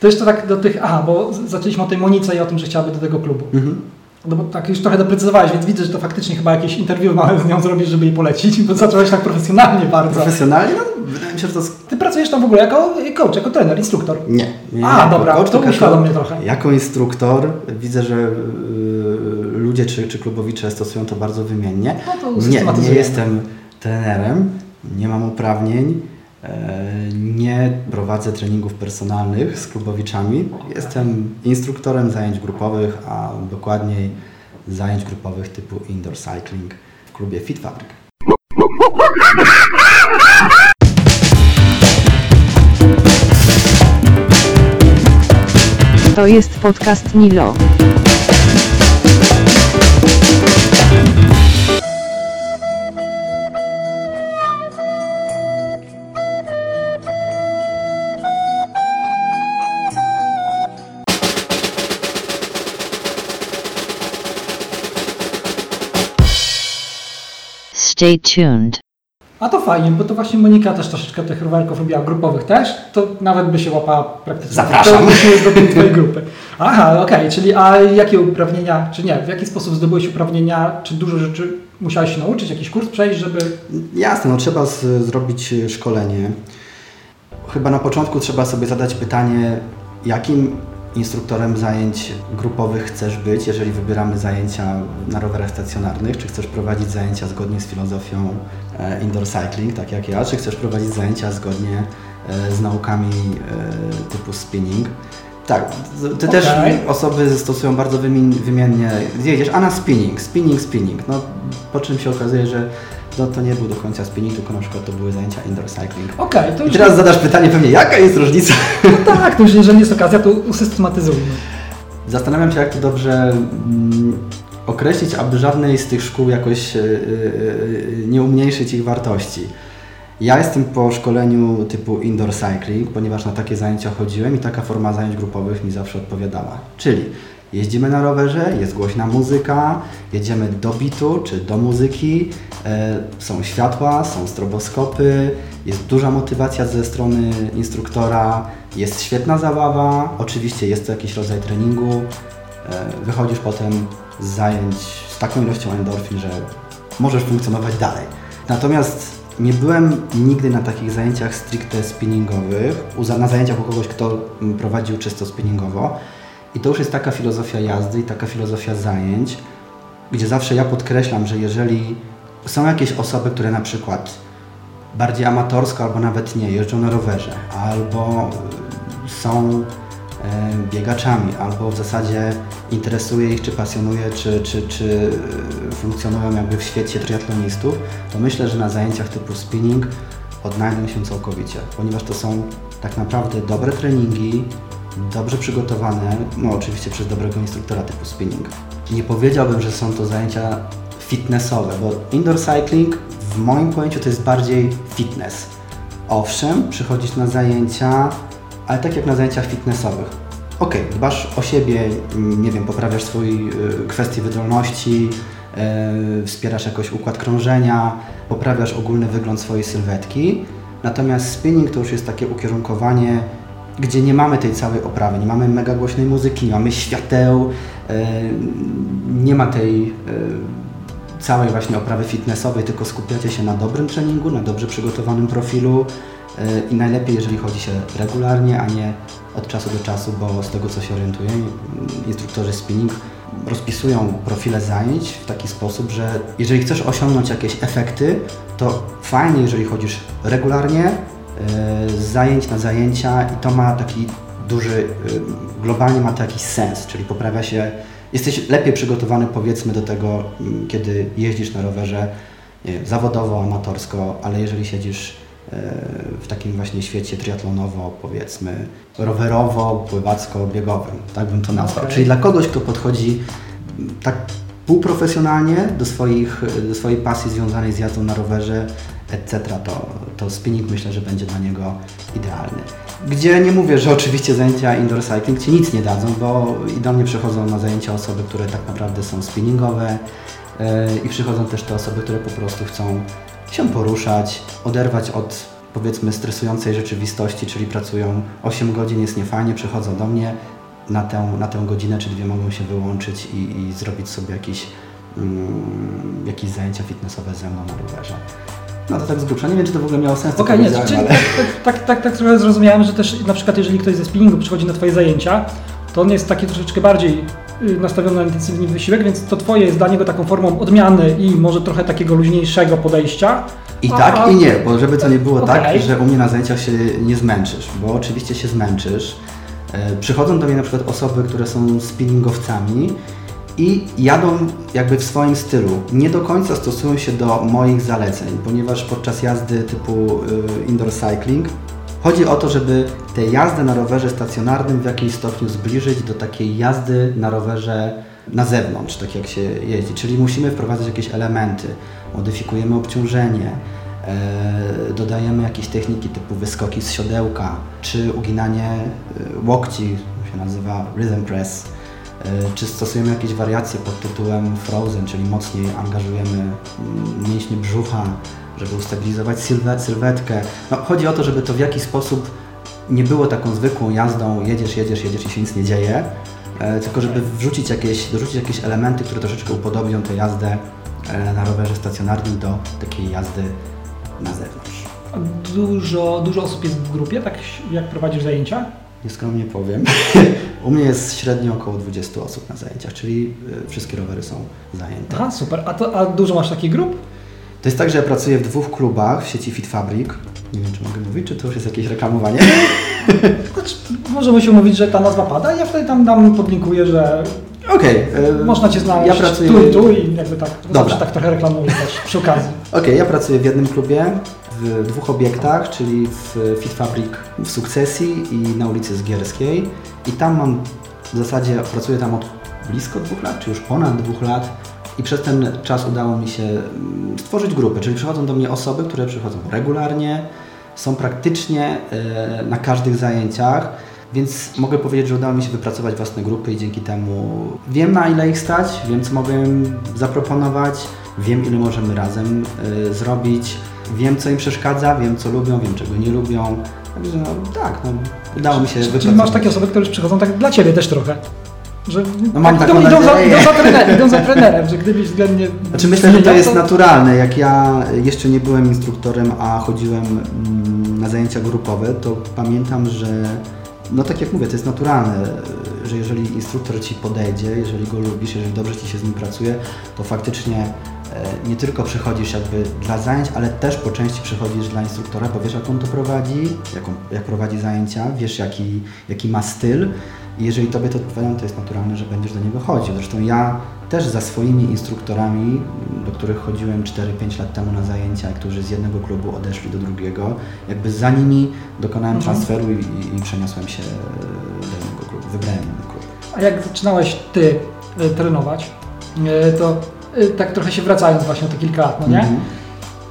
To jeszcze tak do tych, aha, bo zaczęliśmy o tej Monice i o tym, że chciałaby do tego klubu. Mhm. No bo tak już trochę doprecyzowałeś, więc widzę, że to faktycznie chyba jakieś interview małe z nią zrobisz, żeby jej polecić, bo zacząłeś tak profesjonalnie bardzo. Profesjonalnie? No, wydaje mi się, że to... Ty pracujesz tam w ogóle jako coach, jako trener, instruktor. Nie. nie A, dobra, coach, to uświadom mnie trochę. Jako instruktor widzę, że y, ludzie czy, czy klubowicze stosują to bardzo wymiennie. No to Nie, nie jestem trenerem, nie mam uprawnień, nie prowadzę treningów personalnych z klubowiczami. Jestem instruktorem zajęć grupowych, a dokładniej zajęć grupowych typu indoor cycling w klubie Fit. To jest podcast Nilo. Stay tuned. A to fajnie, bo to właśnie Monika też troszeczkę tych rowerków robiła grupowych też, to nawet by się łapała praktycznie. Zapraszam. To jest do tej twojej grupy. Aha, okej, czyli a jakie uprawnienia, czy nie, w jaki sposób zdobyłeś uprawnienia, czy dużo rzeczy musiałeś się nauczyć, jakiś kurs przejść, żeby... Jasne, no trzeba z, zrobić e, szkolenie. Chyba na początku trzeba sobie zadać pytanie, jakim instruktorem zajęć grupowych chcesz być, jeżeli wybieramy zajęcia na rowerach stacjonarnych, czy chcesz prowadzić zajęcia zgodnie z filozofią e, indoor cycling, tak jak ja, czy chcesz prowadzić zajęcia zgodnie e, z naukami e, typu spinning. Tak, ty też Okej. osoby stosują bardzo wymi- wymiennie, jedziesz, a na spinning, spinning, spinning, no po czym się okazuje, że no, to nie był do końca spinning, tylko na przykład to były zajęcia indoor cycling. Okej, to I już... teraz zadasz pytanie pewnie, jaka jest różnica? No tak, to już jeżeli jest okazja, to usystematyzujmy. Zastanawiam się, jak to dobrze mm, określić, aby żadnej z tych szkół jakoś e, e, nie umniejszyć ich wartości. Ja jestem po szkoleniu typu indoor cycling, ponieważ na takie zajęcia chodziłem i taka forma zajęć grupowych mi zawsze odpowiadała. Czyli jeździmy na rowerze, jest głośna muzyka, jedziemy do bitu czy do muzyki, e, są światła, są stroboskopy, jest duża motywacja ze strony instruktora, jest świetna zabawa, oczywiście jest to jakiś rodzaj treningu, e, wychodzisz potem z zajęć z taką ilością endorfin, że możesz funkcjonować dalej. Natomiast nie byłem nigdy na takich zajęciach stricte spinningowych, na zajęciach u kogoś, kto prowadził czysto spinningowo. I to już jest taka filozofia jazdy i taka filozofia zajęć, gdzie zawsze ja podkreślam, że jeżeli są jakieś osoby, które na przykład bardziej amatorsko albo nawet nie jeżdżą na rowerze, albo y, są e, biegaczami, albo w zasadzie interesuje ich, czy pasjonuje, czy, czy, czy y, funkcjonują jakby w świecie triatlonistów, to myślę, że na zajęciach typu spinning odnajdą się całkowicie, ponieważ to są tak naprawdę dobre treningi, dobrze przygotowane, no oczywiście przez dobrego instruktora typu spinning. Nie powiedziałbym, że są to zajęcia fitnessowe, bo indoor cycling w moim pojęciu to jest bardziej fitness. Owszem, przychodzisz na zajęcia, ale tak jak na zajęciach fitnessowych. Okej, dbasz o siebie, mm, nie wiem, poprawiasz swój y, kwestie wydolności, y, wspierasz jakoś układ krążenia, poprawiasz ogólny wygląd swojej sylwetki. Natomiast spinning to już jest takie ukierunkowanie, gdzie nie mamy tej całej oprawy, nie mamy mega głośnej muzyki, nie mamy świateł, y, nie ma tej y, całej właśnie oprawy fitnessowej, tylko skupiacie się na dobrym treningu, na dobrze przygotowanym profilu y, i najlepiej, jeżeli chodzi się regularnie, a nie od czasu do czasu, bo z tego co się orientuję, instruktorzy spinning rozpisują profile zajęć w taki sposób, że jeżeli chcesz osiągnąć jakieś efekty, to fajnie, jeżeli chodzisz regularnie, z zajęć na zajęcia i to ma taki duży, y, globalnie ma to jakiś sens, czyli poprawia się, jesteś lepiej przygotowany powiedzmy do tego, mm, kiedy jeździsz na rowerze wiem, zawodowo, amatorsko, ale jeżeli siedzisz e, w takim właśnie świecie triatlonowo, powiedzmy, rowerowo, pływacko, biegowym, tak bym to nazwał. Okej. Czyli dla kogoś, kto podchodzi mm, tak półprofesjonalnie do, swoich, do swojej pasji związanej z jazdą na rowerze, etc., to, to spinning myślę, że będzie dla niego idealny. Gdzie nie mówię, że oczywiście zajęcia indoor cycling Ci nic nie dadzą, bo i do mnie przychodzą na zajęcia osoby, które tak naprawdę są spinningowe yy, i przychodzą też te osoby, które po prostu chcą się poruszać, oderwać od powiedzmy stresującej rzeczywistości, czyli pracują 8 godzin, jest niefajnie, przychodzą do mnie, na tę, na tę godzinę czy dwie mogą się wyłączyć i, i zrobić sobie jakieś, mm, jakieś zajęcia fitnessowe ze mną na rowerze. No to tak z grubsza. Nie wiem, czy to w ogóle miało sens, Okej, nie, powiedziałem, czyli ale... tak, tak, tak, tak trochę zrozumiałem, że też na przykład jeżeli ktoś ze spinningu przychodzi na Twoje zajęcia, to on jest taki troszeczkę bardziej y, nastawiony na intensywny wysiłek, więc to Twoje jest dla niego taką formą odmiany i może trochę takiego luźniejszego podejścia. I A- tak, i nie, bo żeby to nie było Okej. tak, że u mnie na zajęciach się nie zmęczysz, bo oczywiście się zmęczysz. E, Przychodzą do mnie na przykład osoby, które są spinningowcami i jadą jakby w swoim stylu. Nie do końca stosują się do moich zaleceń, ponieważ podczas jazdy typu y, indoor cycling chodzi o to, żeby tę jazdę na rowerze stacjonarnym w jakimś stopniu zbliżyć do takiej jazdy na rowerze na zewnątrz, tak jak się jeździ. Czyli musimy wprowadzać jakieś elementy, modyfikujemy obciążenie, e, dodajemy jakieś techniki typu wyskoki z siodełka, czy uginanie e, łokci, się nazywa rhythm press, czy stosujemy jakieś wariacje pod tytułem frozen, czyli mocniej angażujemy mm, mięśnie brzucha, żeby ustabilizować sylwet, sylwetkę. No, chodzi o to, żeby to w jakiś sposób nie było taką zwykłą jazdą, jedziesz, jedziesz, jedziesz i się nic nie dzieje, e, tylko żeby wrzucić jakieś, dorzucić jakieś elementy, które troszeczkę upodobnią tę jazdę e, na rowerze stacjonarnym do takiej jazdy na zewnątrz. Dużo, dużo osób jest w grupie, tak jak prowadzisz zajęcia? Nieskromnie powiem. U mnie jest średnio około 20 osób na zajęciach, czyli e, wszystkie rowery są zajęte. Aha, super. A, to, a dużo masz takich grup? To jest tak, że ja pracuję w dwóch klubach w sieci Fit Fabric. Nie wiem, czy mogę mówić, czy to już jest jakieś reklamowanie. Znaczy, możemy się mówić, że ta nazwa pada i ja wtedy tam, tam podlinkuję, że Okej. e, można Cię znaleźć Ja pracuję... tu i tu i jakby tak, Dobra. tak trochę reklamuję też przy okazji. Okej, ja pracuję w jednym klubie, w dwóch obiektach, czyli w Fit Fabric w Sukcesji i na ulicy Zgierskiej. I tam mam, w zasadzie pracuję tam od blisko dwóch lat, czy już ponad dwóch lat. I przez ten czas udało mi się mm, stworzyć grupy, czyli przychodzą do mnie osoby, które przychodzą regularnie, są praktycznie e, na każdych zajęciach, więc mogę powiedzieć, że udało mi się wypracować własne grupy i dzięki temu wiem na ile ich stać, wiem co mogę im zaproponować, wiem ile możemy razem e, zrobić, wiem co im przeszkadza, wiem co lubią, wiem czego nie lubią. Także no tak, no, udało mi się Czyli wypracować. masz takie osoby, które już przychodzą tak dla Ciebie też trochę. Że No mam tak, taką idą, idą, za, idą, za trenerem, idą za trenerem, że gdybyś względnie... Znaczy myślę, że to jest naturalne. Jak ja jeszcze nie byłem instruktorem, a chodziłem mm, na zajęcia grupowe, to pamiętam, że no tak jak mówię, to jest naturalne, że jeżeli instruktor Ci podejdzie, jeżeli go lubisz, jeżeli dobrze Ci się z nim pracuje, to faktycznie nie tylko przychodzisz jakby dla zajęć, ale też po części przychodzisz dla instruktora, bo wiesz jak on to prowadzi, jak, on, jak prowadzi zajęcia, wiesz jaki, jaki ma styl i jeżeli Tobie to odpowiadają, to jest naturalne, że będziesz do niego chodził. Zresztą ja też za swoimi instruktorami, do których chodziłem 4-5 lat temu na zajęcia, którzy z jednego klubu odeszli do drugiego, jakby za nimi dokonałem Mhm. transferu i, i, przeniosłem się do innego klubu, wybrałem inny klub. A jak zaczynałeś Ty y, trenować, y, to tak trochę się wracając właśnie o te kilka lat, no nie? Mhm.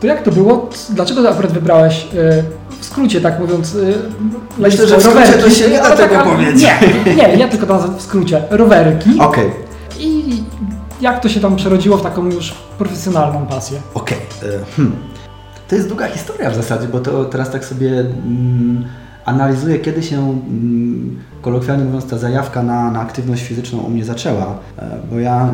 To jak to było? Dlaczego akurat wybrałeś, y, w skrócie tak mówiąc, y, Myślę, że w skrócie rowerki? to się nie da tego powiedzieć. Nie, nie, ja tylko to nazwę w skrócie. Rowerki. Okej, I jak to się tam przerodziło w taką już profesjonalną pasję? okej. e, hmm. To jest długa historia w zasadzie, bo to teraz tak sobie mm, analizuję, kiedy się, mm, kolokwialnie mówiąc, ta zajawka na, na aktywność fizyczną u mnie zaczęła. E, bo ja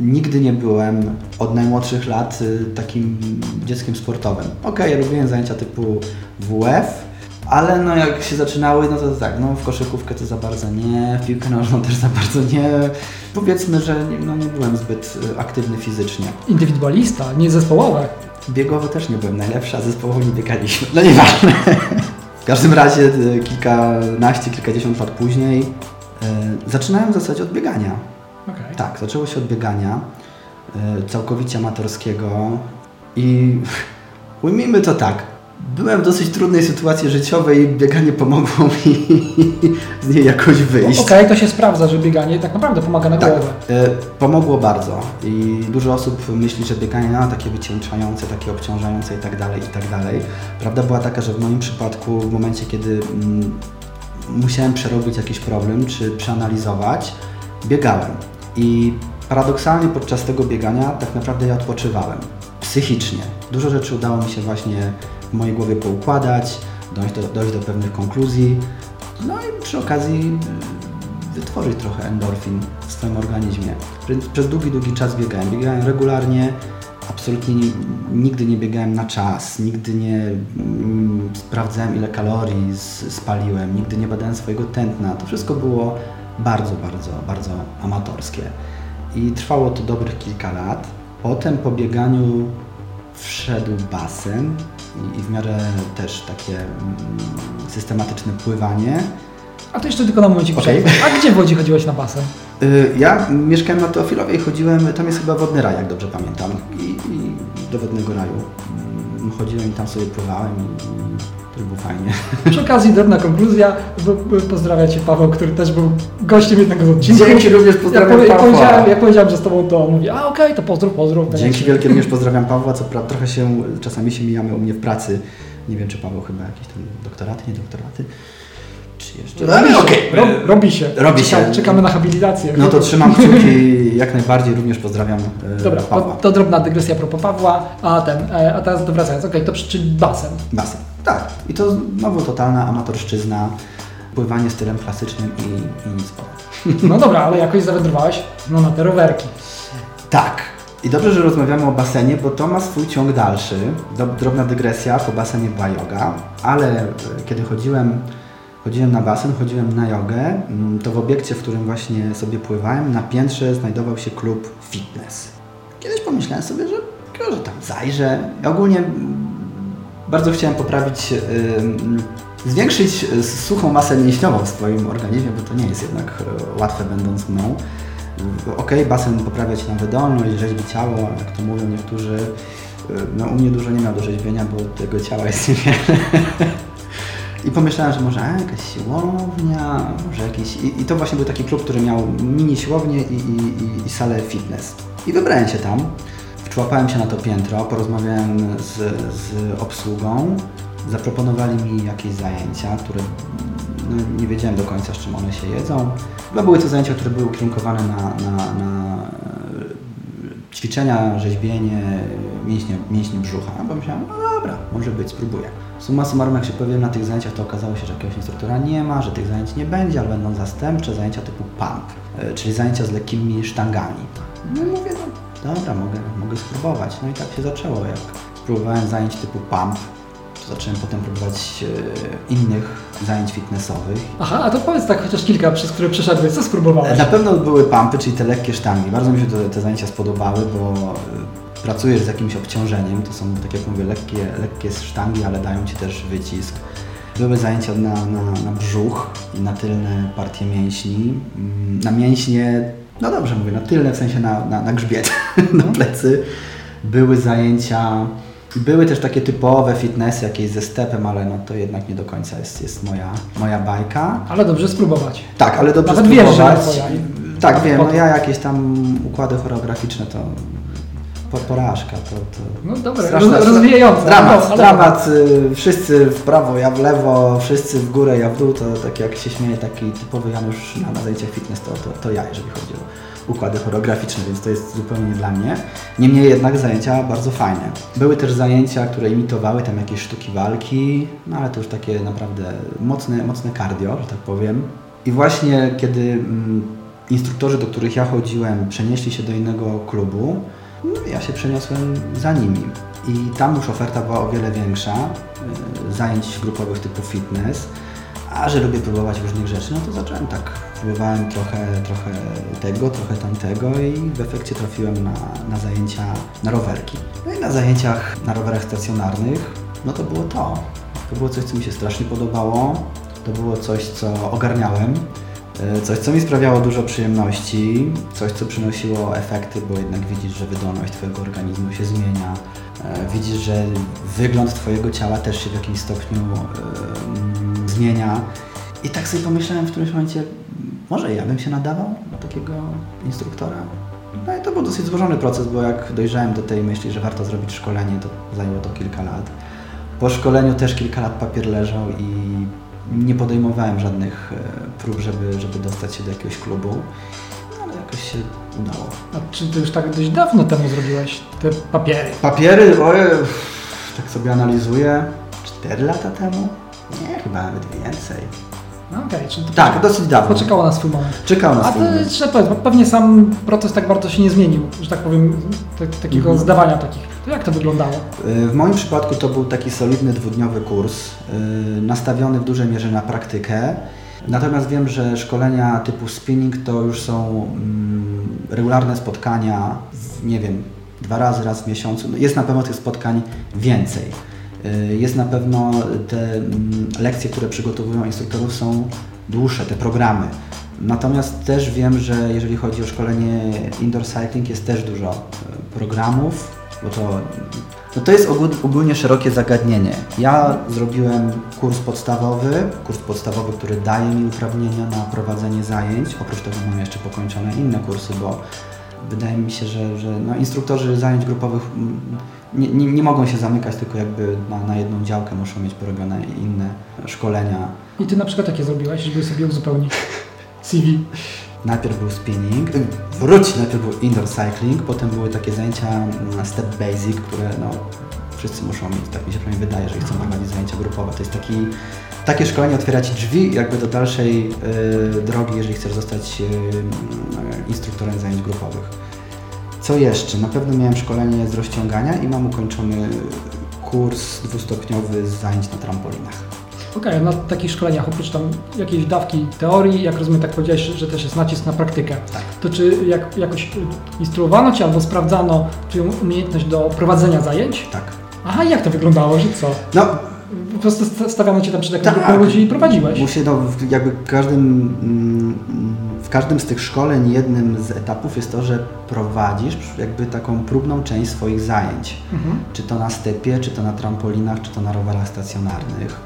nigdy nie byłem od najmłodszych lat y, takim dzieckiem sportowym. Okej, ja lubiłem zajęcia typu WF, ale no jak się zaczynały, no to tak, no w koszykówkę to za bardzo nie, w piłkę nożną też za bardzo nie. Powiedzmy, że nie, no, nie byłem zbyt y, aktywny fizycznie. Indywidualista, nie zespołowe. Biegowo też nie byłem najlepszy, a zespołowo nie biegaliśmy. No nieważne. W każdym razie y, kilkanaście, kilkadziesiąt lat później y, zaczynałem w zasadzie od biegania. Okej. Tak, zaczęło się od biegania y, całkowicie amatorskiego i ujmijmy to tak. Byłem w dosyć trudnej sytuacji życiowej i bieganie pomogło mi z niej jakoś wyjść. Okej, to się sprawdza, że bieganie tak naprawdę pomaga na Tak, głowę. e, pomogło bardzo i dużo osób myśli, że bieganie no, takie wycieńczające, takie obciążające i tak dalej, i tak dalej. Prawda była taka, że w moim przypadku w momencie, kiedy mm, musiałem przerobić jakiś problem czy przeanalizować, biegałem i paradoksalnie podczas tego biegania tak naprawdę ja odpoczywałem psychicznie. Dużo rzeczy udało mi się właśnie w mojej głowie poukładać, dojść do, dojść do pewnych konkluzji, no i przy okazji y, wytworzyć trochę endorfin w swoim organizmie. Przez, przez długi, długi czas biegałem. Biegałem regularnie, absolutnie nie, nigdy nie biegałem na czas, nigdy nie mm, sprawdzałem ile kalorii spaliłem, nigdy nie badałem swojego tętna. To wszystko było bardzo, bardzo, bardzo amatorskie. I trwało to dobrych kilka lat. Potem po bieganiu wszedł basen i, i w miarę też takie mm, systematyczne pływanie. A to jeszcze tylko na Okej. przerwę. A gdzie w Łodzi chodziłeś na basen? Y, Ja mieszkałem na Teofilowej, chodziłem, tam jest chyba wodny raj, jak dobrze pamiętam, i, i do wodnego raju chodziłem i tam sobie pływałem i, to było fajnie. Przy okazji drobna konkluzja. Pozdrawiam Cię Paweł, który też był gościem jednego z odcinków. Dzięki również pozdrawiam jak, Pawła. powiedziałem, jak powiedziałem, że z Tobą to mówię, a okej, to pozdrów, pozdrów. Dzięki wielkie również pozdrawiam Pawła, co prawda trochę się, czasami się mijamy u mnie w pracy. Nie wiem, czy Paweł chyba jakieś tam doktoraty, nie doktoraty, czy jeszcze... Robi się, okej. rob, robi się. Robi Czeka, się. Czekamy na habilitację. No to trzymam kciuki, jak najbardziej również pozdrawiam e, Dobra, to, Pawła. to drobna dygresja a propos Pawła, a ten, e, a teraz wracając, okej, to przy- czyli basen. Basen. Tak. I to znowu totalna amatorszczyzna, pływanie stylem klasycznym i, i nic ponad. No dobra, ale jakoś zawędrowałeś no, na te rowerki. Tak. I dobrze, że rozmawiamy o basenie, bo to ma swój ciąg dalszy. Drobna dygresja, po basenie była yoga, ale e, kiedy chodziłem, chodziłem na basen, chodziłem na jogę, mm, to w obiekcie, w którym właśnie sobie pływałem, na piętrze znajdował się klub fitness. Kiedyś pomyślałem sobie, że, że tam zajrzę. Ogólnie mm, bardzo chciałem poprawić, ym, zwiększyć y, suchą masę mięśniową w swoim organizmie, bo to nie jest jednak y, łatwe będąc mną. Okej, basen poprawia Ci na wydolność, rzeźbi ciało, jak to mówią niektórzy. Y, No u mnie dużo nie miał do rzeźbienia, bo tego ciała jest niewiele. I pomyślałem, że może jakaś siłownia, może jakiś... I, I to właśnie był taki klub, który miał mini siłownię i, i, i, salę fitness. I wybrałem się tam. Wczłapałem się na to piętro, porozmawiałem z, z obsługą, zaproponowali mi jakieś zajęcia, które no, nie wiedziałem do końca, z czym one się jedzą. Chyba były to zajęcia, które były ukierunkowane na, na, na ćwiczenia, rzeźbienie mięśnie, mięśni brzucha. Bo myślałem, no dobra, może być, spróbuję. Summa summarum, jak się pojawiłem na tych zajęciach, to okazało się, że jakiegoś instruktora nie ma, że tych zajęć nie będzie, ale będą zastępcze zajęcia typu pump, e, czyli zajęcia z lekkimi sztangami. No i mówię, no dobra, mogę, mogę spróbować. No i tak się zaczęło, jak próbowałem zajęć typu pump, zacząłem potem próbować e, innych zajęć fitnessowych. Aha, a to powiedz tak chociaż kilka, przez które przeszedłeś, co spróbowałeś? Na pewno były pumpy, czyli te lekkie sztangi. Bardzo mi się te, te zajęcia spodobały, bo y, pracujesz z jakimś obciążeniem. To są, tak jak mówię, lekkie, lekkie sztangi, ale dają Ci też wycisk. Były zajęcia na, na, na brzuch i na tylne partie mięśni. Mm, Na mięśnie, no dobrze mówię, na tylne, w sensie na, na, na grzbiet, na plecy. Były zajęcia, były też takie typowe fitnessy, jakieś ze stepem, ale no to jednak nie do końca jest, jest moja, moja bajka. Ale dobrze spróbować. Tak, ale dobrze Nawet wiesz, że spróbować. twoja. Tak, wiem, no ja jakieś tam układy choreograficzne to po, porażka, to, to No dobra, straszna- roz, rozwijające. Dramat, No, dramat, y, wszyscy w prawo, ja w lewo, wszyscy w górę, ja w dół, to tak jak się śmieje taki typowy Janusz na, na zajęciach fitness, to, to, to ja, jeżeli chodzi o układy choreograficzne, więc to jest zupełnie nie dla mnie. Niemniej jednak zajęcia bardzo fajne. Były też zajęcia, które imitowały tam jakieś sztuki walki, no ale to już takie naprawdę mocne, mocne cardio, że tak powiem. I właśnie kiedy mm, instruktorzy, do których ja chodziłem, przenieśli się do innego klubu, no, ja się przeniosłem za nimi. I tam już oferta była o wiele większa, y, zajęć grupowych typu fitness. A że lubię próbować różnych rzeczy, no to zacząłem tak. Próbowałem trochę, trochę tego, trochę tamtego i w efekcie trafiłem na, na zajęcia na rowerki. No i na zajęciach na rowerach stacjonarnych, no to było to. To było coś, co mi się strasznie podobało. To było coś, co ogarniałem. E, Coś, co mi sprawiało dużo przyjemności, coś, co przynosiło efekty, bo jednak widzisz, że wydolność Twojego organizmu się zmienia. E, Widzisz, że wygląd Twojego ciała też się w jakimś stopniu e, mm, zmienia. I tak sobie pomyślałem w którymś momencie, może ja bym się nadawał do takiego instruktora. No i to był dosyć złożony proces, bo jak dojrzałem do tej myśli, że warto zrobić szkolenie, to zajęło to kilka lat. Po szkoleniu też kilka lat papier leżał i nie podejmowałem żadnych e, prób, żeby, żeby dostać się do jakiegoś klubu, no, ale jakoś się udało. A czy ty już tak dość dawno temu zrobiłeś te papiery? Papiery, ojej, tak sobie analizuję, 4 lata temu? Nie, chyba nawet więcej. No okej, czyli to Tak, dosyć dawno. poczekało na swój moment. Czekał na A swój to moment. trzeba powiedzieć, bo pewnie sam proces tak bardzo się nie zmienił, że tak powiem, tak, takiego Mhm. zdawania takich. To jak to wyglądało? Y, W moim przypadku to był taki solidny dwudniowy kurs, y, nastawiony w dużej mierze na praktykę. Natomiast wiem, że szkolenia typu spinning to już są mm, regularne spotkania, nie wiem, dwa razy, raz w miesiącu. No Jest na pewno tych spotkań więcej. Y, Jest na pewno te mm, lekcje, które przygotowują instruktorów są dłuższe, te programy. Natomiast też wiem, że jeżeli chodzi o szkolenie indoor cycling jest też dużo y, programów, bo to, no to jest ogól, ogólnie szerokie zagadnienie. Ja zrobiłem kurs podstawowy, kurs podstawowy, który daje mi uprawnienia na prowadzenie zajęć. Oprócz tego mam jeszcze pokończone inne kursy, bo wydaje mi się, że, że no, instruktorzy zajęć grupowych mm, nie, nie, nie mogą się zamykać tylko jakby na, na jedną działkę, muszą mieć porobione inne szkolenia. I ty na przykład jakie zrobiłeś, żeby sobie uzupełnić CV? Najpierw był spinning, wróć, najpierw był indoor cycling, potem były takie zajęcia mm, step basic, które no, wszyscy muszą mieć, tak mi się przynajmniej wydaje, że chcą prowadzić zajęcia grupowe. To jest taki, takie szkolenie otwiera Ci drzwi jakby do dalszej y, drogi, jeżeli chcesz zostać y, instruktorem zajęć grupowych. Co jeszcze? Na pewno miałem szkolenie z rozciągania i mam ukończony kurs dwustopniowy z zajęć na trampolinach. Okej, na takich szkoleniach oprócz tam jakiejś dawki teorii, jak rozumiem, tak powiedziałeś, że też jest nacisk na praktykę. Tak. To czy jak, jakoś instruowano Cię albo sprawdzano Twoją umiejętność do prowadzenia zajęć? Tak. Aha, jak to wyglądało, że co? No, Po prostu sta- stawiano Cię tam przed jakąś Tak. grupą ludzi i prowadziłeś? Musi, no, jakby każdym, mm, w każdym z tych szkoleń jednym z etapów jest to, że prowadzisz jakby taką próbną część swoich zajęć. Mhm. Czy to na stepie, czy to na trampolinach, czy to na rowerach stacjonarnych.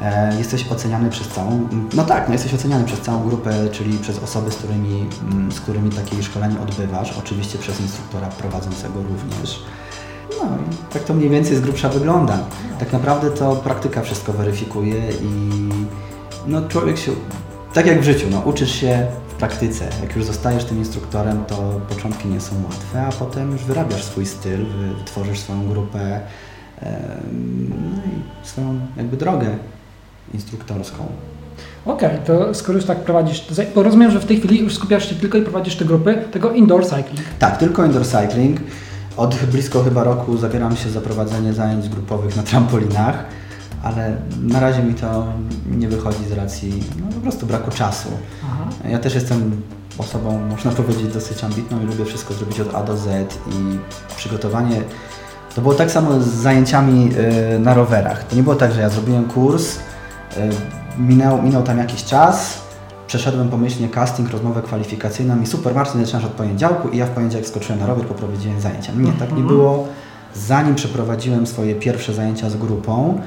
E, jesteś oceniany przez całą, no tak, no jesteś oceniany przez całą grupę, czyli przez osoby, z którymi, mm, z którymi takie szkolenie odbywasz, oczywiście przez instruktora prowadzącego również. No i tak to mniej więcej z grubsza wygląda. Tak naprawdę to praktyka wszystko weryfikuje i no człowiek się, tak jak w życiu, no uczysz się w praktyce. Jak już zostajesz tym instruktorem, to początki nie są łatwe, a potem już wyrabiasz swój styl, tworzysz swoją grupę, no i swoją jakby drogę instruktorską. Okej, to skoro już tak prowadzisz, bo rozumiem, że w tej chwili już skupiasz się tylko i prowadzisz te grupy tego indoor cycling. Tak, tylko indoor cycling. Od blisko chyba roku zabieram się za prowadzenie zajęć grupowych na trampolinach, ale na razie mi to nie wychodzi z racji no, po prostu braku czasu. Aha. Ja też jestem osobą, można powiedzieć, dosyć ambitną i lubię wszystko zrobić od A do Z i przygotowanie. To było tak samo z zajęciami y, na rowerach. To nie było tak, że ja zrobiłem kurs, y, minął, minął tam jakiś czas, przeszedłem pomyślnie casting, rozmowę kwalifikacyjną i super, Marcin, zaczynasz od poniedziałku i ja w poniedziałek skoczyłem na rower, poprowadziłem zajęcia. Nie, tak nie Mhm. było. Zanim przeprowadziłem swoje pierwsze zajęcia z grupą,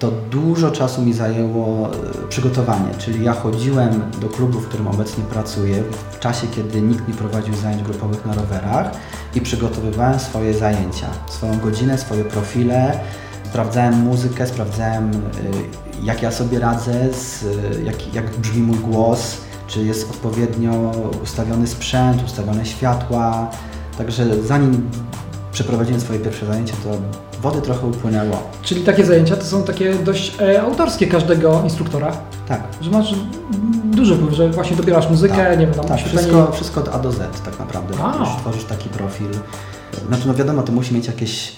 to dużo czasu mi zajęło e, przygotowanie, czyli ja chodziłem do klubu, w którym obecnie pracuję, w czasie, kiedy nikt nie prowadził zajęć grupowych na rowerach i przygotowywałem swoje zajęcia, swoją godzinę, swoje profile, sprawdzałem muzykę, sprawdzałem y, jak ja sobie radzę, y, jak, jak brzmi mój głos, czy jest odpowiednio ustawiony sprzęt, ustawione światła, także zanim przeprowadziłem swoje pierwsze zajęcie, to wody trochę upłynęło. Czyli takie zajęcia to są takie dość e, autorskie każdego instruktora, Tak. że masz duży wpływ, że właśnie dobierasz muzykę, Tak, nie wiem, tam tak, oświetlenie. wszystko, wszystko od A do Z tak naprawdę. A. Tworzysz taki profil. Znaczy no wiadomo, to musi mieć jakieś,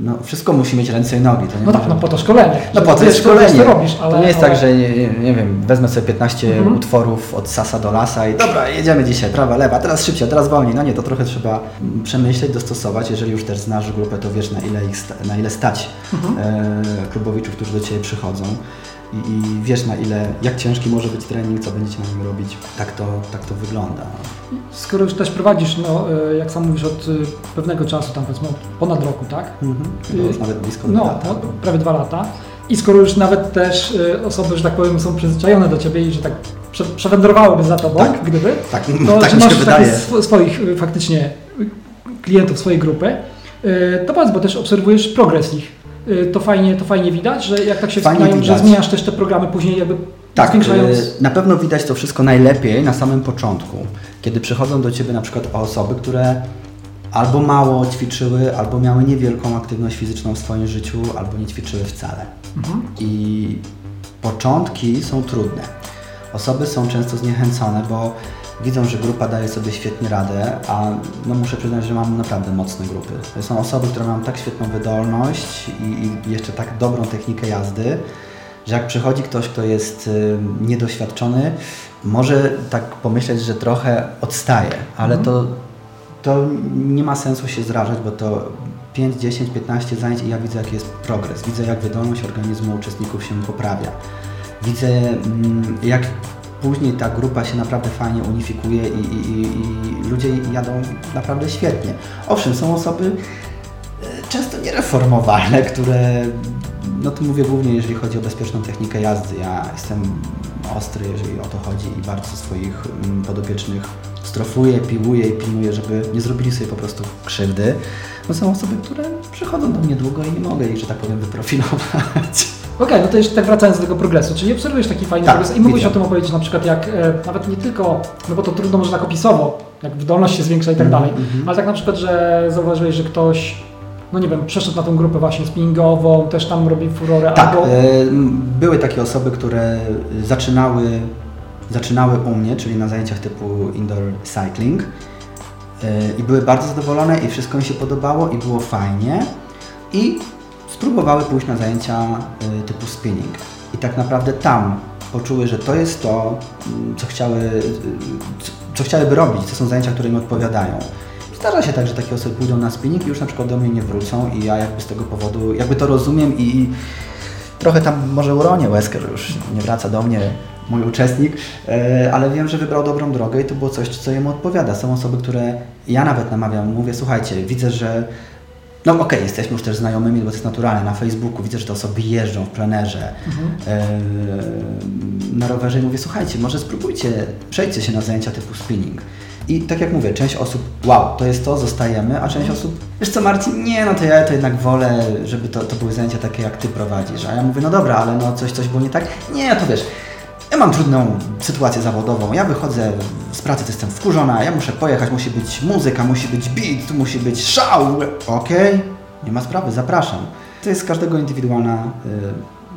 no wszystko musi mieć ręce i nogi. To nie No tak, no po to szkolenie. No po to jest szkolenie. Co robisz, ale, to nie jest ale... tak, że nie, nie, wiem, wezmę sobie 15 Mhm. utworów od sasa do lasa i dobra, jedziemy dzisiaj, prawa, lewa, teraz szybciej, teraz wolniej. No nie, to trochę trzeba przemyśleć, dostosować. Jeżeli już też znasz grupę, to wiesz na ile, ich na ile stać Mhm. e, klubowiczów, którzy do Ciebie przychodzą. I, I wiesz na ile, jak ciężki może być trening, co będziecie na nim robić. Tak to, tak to wygląda. Skoro już też prowadzisz, no, e, jak sam mówisz, od e, pewnego czasu, tam powiedzmy ponad roku, tak? Mhm. Chyba już nawet blisko No, dwa lata. no, prawie dwa lata. I skoro już nawet też osoby, że tak powiem, są przyzwyczajone do Ciebie i że tak prze, przewędrowałyby za Tobą, Tak. gdyby, Tak, to tak się masz wydaje. swoich faktycznie klientów swojej grupy, to powiedz, bo też obserwujesz progres ich. E, To fajnie, to fajnie widać, że jak tak się Fajnie wspinają, że widać. zmieniasz też te programy później jakby Tak, zwiększając... y, na pewno widać to wszystko najlepiej na samym początku, kiedy przychodzą do Ciebie na przykład osoby, które albo mało ćwiczyły, albo miały niewielką aktywność fizyczną w swoim życiu, albo nie ćwiczyły wcale. Mhm. I początki są trudne. Osoby są często zniechęcone, bo widzą, że grupa daje sobie świetnie radę, a no muszę przyznać, że mam naprawdę mocne grupy. To są osoby, które mają tak świetną wydolność i, i jeszcze tak dobrą technikę jazdy, że jak przychodzi ktoś, kto jest y, niedoświadczony, może tak pomyśleć, że trochę odstaje, ale to, to nie ma sensu się zrażać, bo to 5, 10, 15 zajęć i ja widzę, jaki jest progres. Widzę, jak wydolność organizmu uczestników się poprawia. Widzę, mm, jak później ta grupa się naprawdę fajnie unifikuje i, i, i, i ludzie jadą naprawdę świetnie. Owszem, są osoby e, często niereformowalne, które, no to mówię głównie, jeżeli chodzi o bezpieczną technikę jazdy. Ja jestem ostry, jeżeli o to chodzi i bardzo swoich mm, podopiecznych strofuję, piłuję i pilnuję, żeby nie zrobili sobie po prostu krzywdy. Bo są osoby, które przychodzą do mnie długo i nie mogę ich, że tak powiem, wyprofilować. Okej, no to jeszcze tak wracając do tego progresu, czyli obserwujesz taki fajny Tak, progres? I mógłbyś o tym opowiedzieć na przykład jak, e, nawet nie tylko, no bo to trudno może tak opisowo, jak wydolność się zwiększa i tak Mhm, dalej, mhm. ale tak na przykład, że zauważyłeś, że ktoś, no nie wiem, przeszedł na tą grupę właśnie spinningową, też tam robi furorę, Tak, albo... e, były takie osoby, które zaczynały, zaczynały u mnie, czyli na zajęciach typu indoor cycling e, i były bardzo zadowolone i wszystko mi się podobało i było fajnie. I spróbowały pójść na zajęcia e, typu spinning i tak naprawdę tam poczuły, że to jest to, m, co chciały, e, co- chciałyby robić, to są zajęcia, które im odpowiadają. Zdarza się tak, że takie osoby pójdą na spinning i już na przykład do mnie nie wrócą i ja jakby z tego powodu, jakby to rozumiem i, i trochę tam może uronię łezkę, że już nie wraca do mnie mój uczestnik, e, ale wiem, że wybrał dobrą drogę i to było coś, co jemu odpowiada. Są osoby, które ja nawet namawiam, mówię, słuchajcie, widzę, że no okej, jesteśmy już też znajomymi, bo to jest naturalne, na Facebooku widzę, że te osoby jeżdżą w plenerze, e, na rowerze i mówię, słuchajcie, może spróbujcie, przejdźcie się na zajęcia typu spinning. I tak jak mówię, część osób, wow, to jest to, zostajemy, a część osób, wiesz co Marcin, nie, no to ja to jednak wolę, żeby to, to były zajęcia takie jak Ty prowadzisz. A ja mówię, no dobra, ale no coś, coś było nie tak. Nie, to wiesz, ja mam trudną sytuację zawodową, ja wychodzę z pracy, to jestem wkurzona, ja muszę pojechać, musi być muzyka, musi być beat, musi być szał. Okej, nie ma sprawy, zapraszam. To jest każdego indywidualna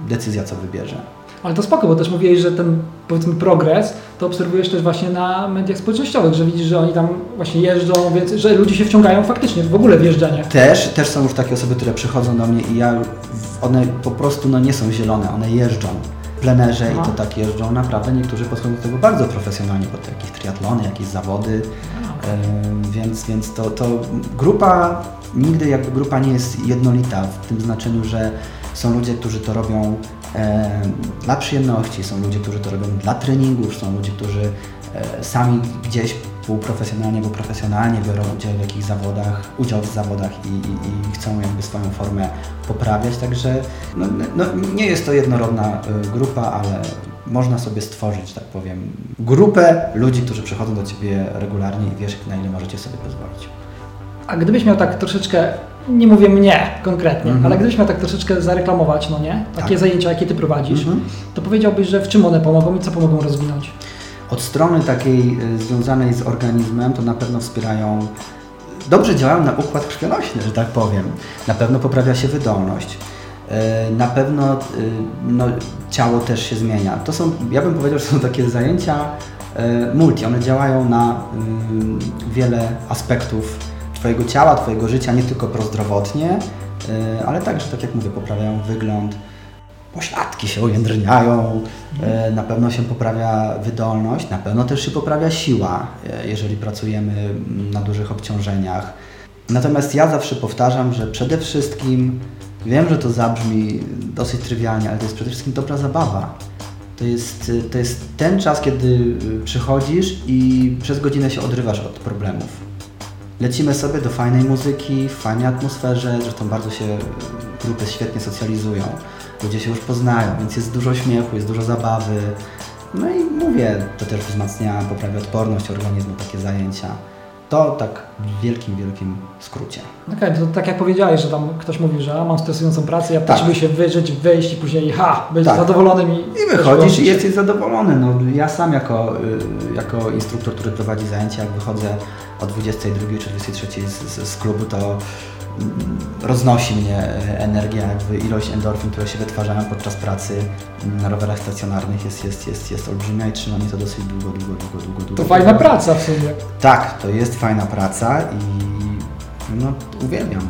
y, decyzja, co wybierze. Ale to spoko, bo też mówiłeś, że ten powiedzmy progres to obserwujesz też właśnie na mediach społecznościowych, że widzisz, że oni tam właśnie jeżdżą, więc że ludzie się wciągają faktycznie w ogóle w jeżdżenie. Też, też są już takie osoby, które przychodzą do mnie i ja, one po prostu no, nie są zielone, one jeżdżą plenerze Aha. i to tak jeżdżą. Naprawdę niektórzy podchodzą do tego bardzo profesjonalnie, bo to jakieś triatlony, jakieś zawody, Em, więc, więc to, to grupa, nigdy jakby grupa nie jest jednolita w tym znaczeniu, że są ludzie, którzy to robią em, dla przyjemności, są ludzie, którzy to robią dla treningów, są ludzie, którzy e, sami gdzieś półprofesjonalnie, bo profesjonalnie biorą udział w jakichś zawodach, udział w zawodach i, i, i chcą jakby swoją formę poprawiać, także no, no, nie jest to jednorodna y, grupa, ale można sobie stworzyć, tak powiem, grupę ludzi, którzy przychodzą do Ciebie regularnie i wiesz, na ile możecie sobie pozwolić. A gdybyś miał tak troszeczkę, nie mówię mnie konkretnie, Mhm. ale gdybyś miał tak troszeczkę zareklamować, no nie? Takie Tak. zajęcia, jakie ty prowadzisz, Mhm. to powiedziałbyś, że w czym one pomogą i co pomogą rozwinąć? Od strony takiej y, związanej z organizmem to na pewno wspierają, dobrze działają na układ krwionośny, że tak powiem. Na pewno poprawia się wydolność. Y, Na pewno y, no, ciało też się zmienia. To są, ja bym powiedział, że są takie zajęcia y, multi. One działają na y, wiele aspektów Twojego ciała, Twojego życia, nie tylko prozdrowotnie, y, ale także, tak jak mówię, poprawiają wygląd, pośladki się ujędrniają, e, na pewno się poprawia wydolność, na pewno też się poprawia siła, e, jeżeli pracujemy na dużych obciążeniach. Natomiast ja zawsze powtarzam, że przede wszystkim, wiem, że to zabrzmi dosyć trywialnie, ale to jest przede wszystkim dobra zabawa. To jest, to jest ten czas, kiedy e, przychodzisz i przez godzinę się odrywasz od problemów. Lecimy sobie do fajnej muzyki, w fajnej atmosferze, zresztą bardzo się grupy świetnie socjalizują. Ludzie się już poznają, więc jest dużo śmiechu, jest dużo zabawy. No i mówię, to też wzmacnia, poprawia odporność organizmu, takie zajęcia. To tak w wielkim, wielkim skrócie. Okej, to tak jak powiedziałeś, że tam ktoś mówi, że mam stresującą pracę, ja Tak. potrzebuję się wyżyć, wyjść i później ha, być Tak. zadowolonym i... I wychodzisz i jesteś zadowolony. No, ja sam jako, y, jako instruktor, który prowadzi zajęcia, jak wychodzę o 22 czy 23 z, z, z klubu, to roznosi mnie e, energia, jakby ilość endorfin, które się wytwarzają podczas pracy na rowerach stacjonarnych jest, jest, jest, jest olbrzymia i trzyma mnie to dosyć długo, długo, długo, długo, długo. To fajna praca w sumie. Tak, to jest fajna praca i no, uwielbiam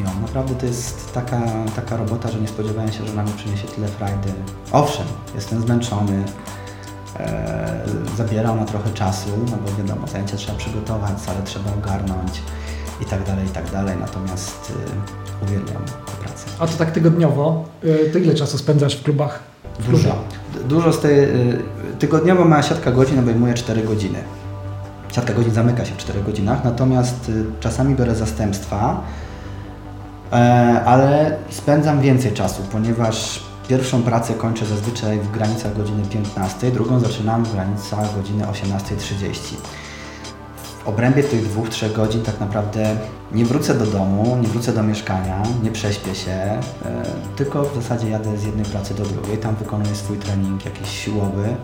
ją. Naprawdę to jest taka, taka robota, że nie spodziewałem się, że ona mi przyniesie tyle frajdy. Owszem, jestem zmęczony, e, zabiera ona trochę czasu, no bo wiadomo, zajęcia trzeba przygotować, salę trzeba ogarnąć i tak dalej, i tak dalej. Natomiast y, uwielbiam tę pracę. A to tak tygodniowo, y, to ile czasu spędzasz w klubach? W Dużo. klubie? Dużo z tej. y, Tygodniowo moja siatka godzin obejmuje 4 godziny. Siatka godzin zamyka się w 4 godzinach, natomiast y, czasami biorę zastępstwa, e, ale spędzam więcej czasu, ponieważ pierwszą pracę kończę zazwyczaj w granicach godziny 15, drugą zaczynam w granicach godziny 18.30. W obrębie tych dwóch, trzech godzin tak naprawdę nie wrócę do domu, nie wrócę do mieszkania, nie prześpię się, e, tylko w zasadzie jadę z jednej pracy do drugiej, tam wykonuję swój trening jakiś siłowy,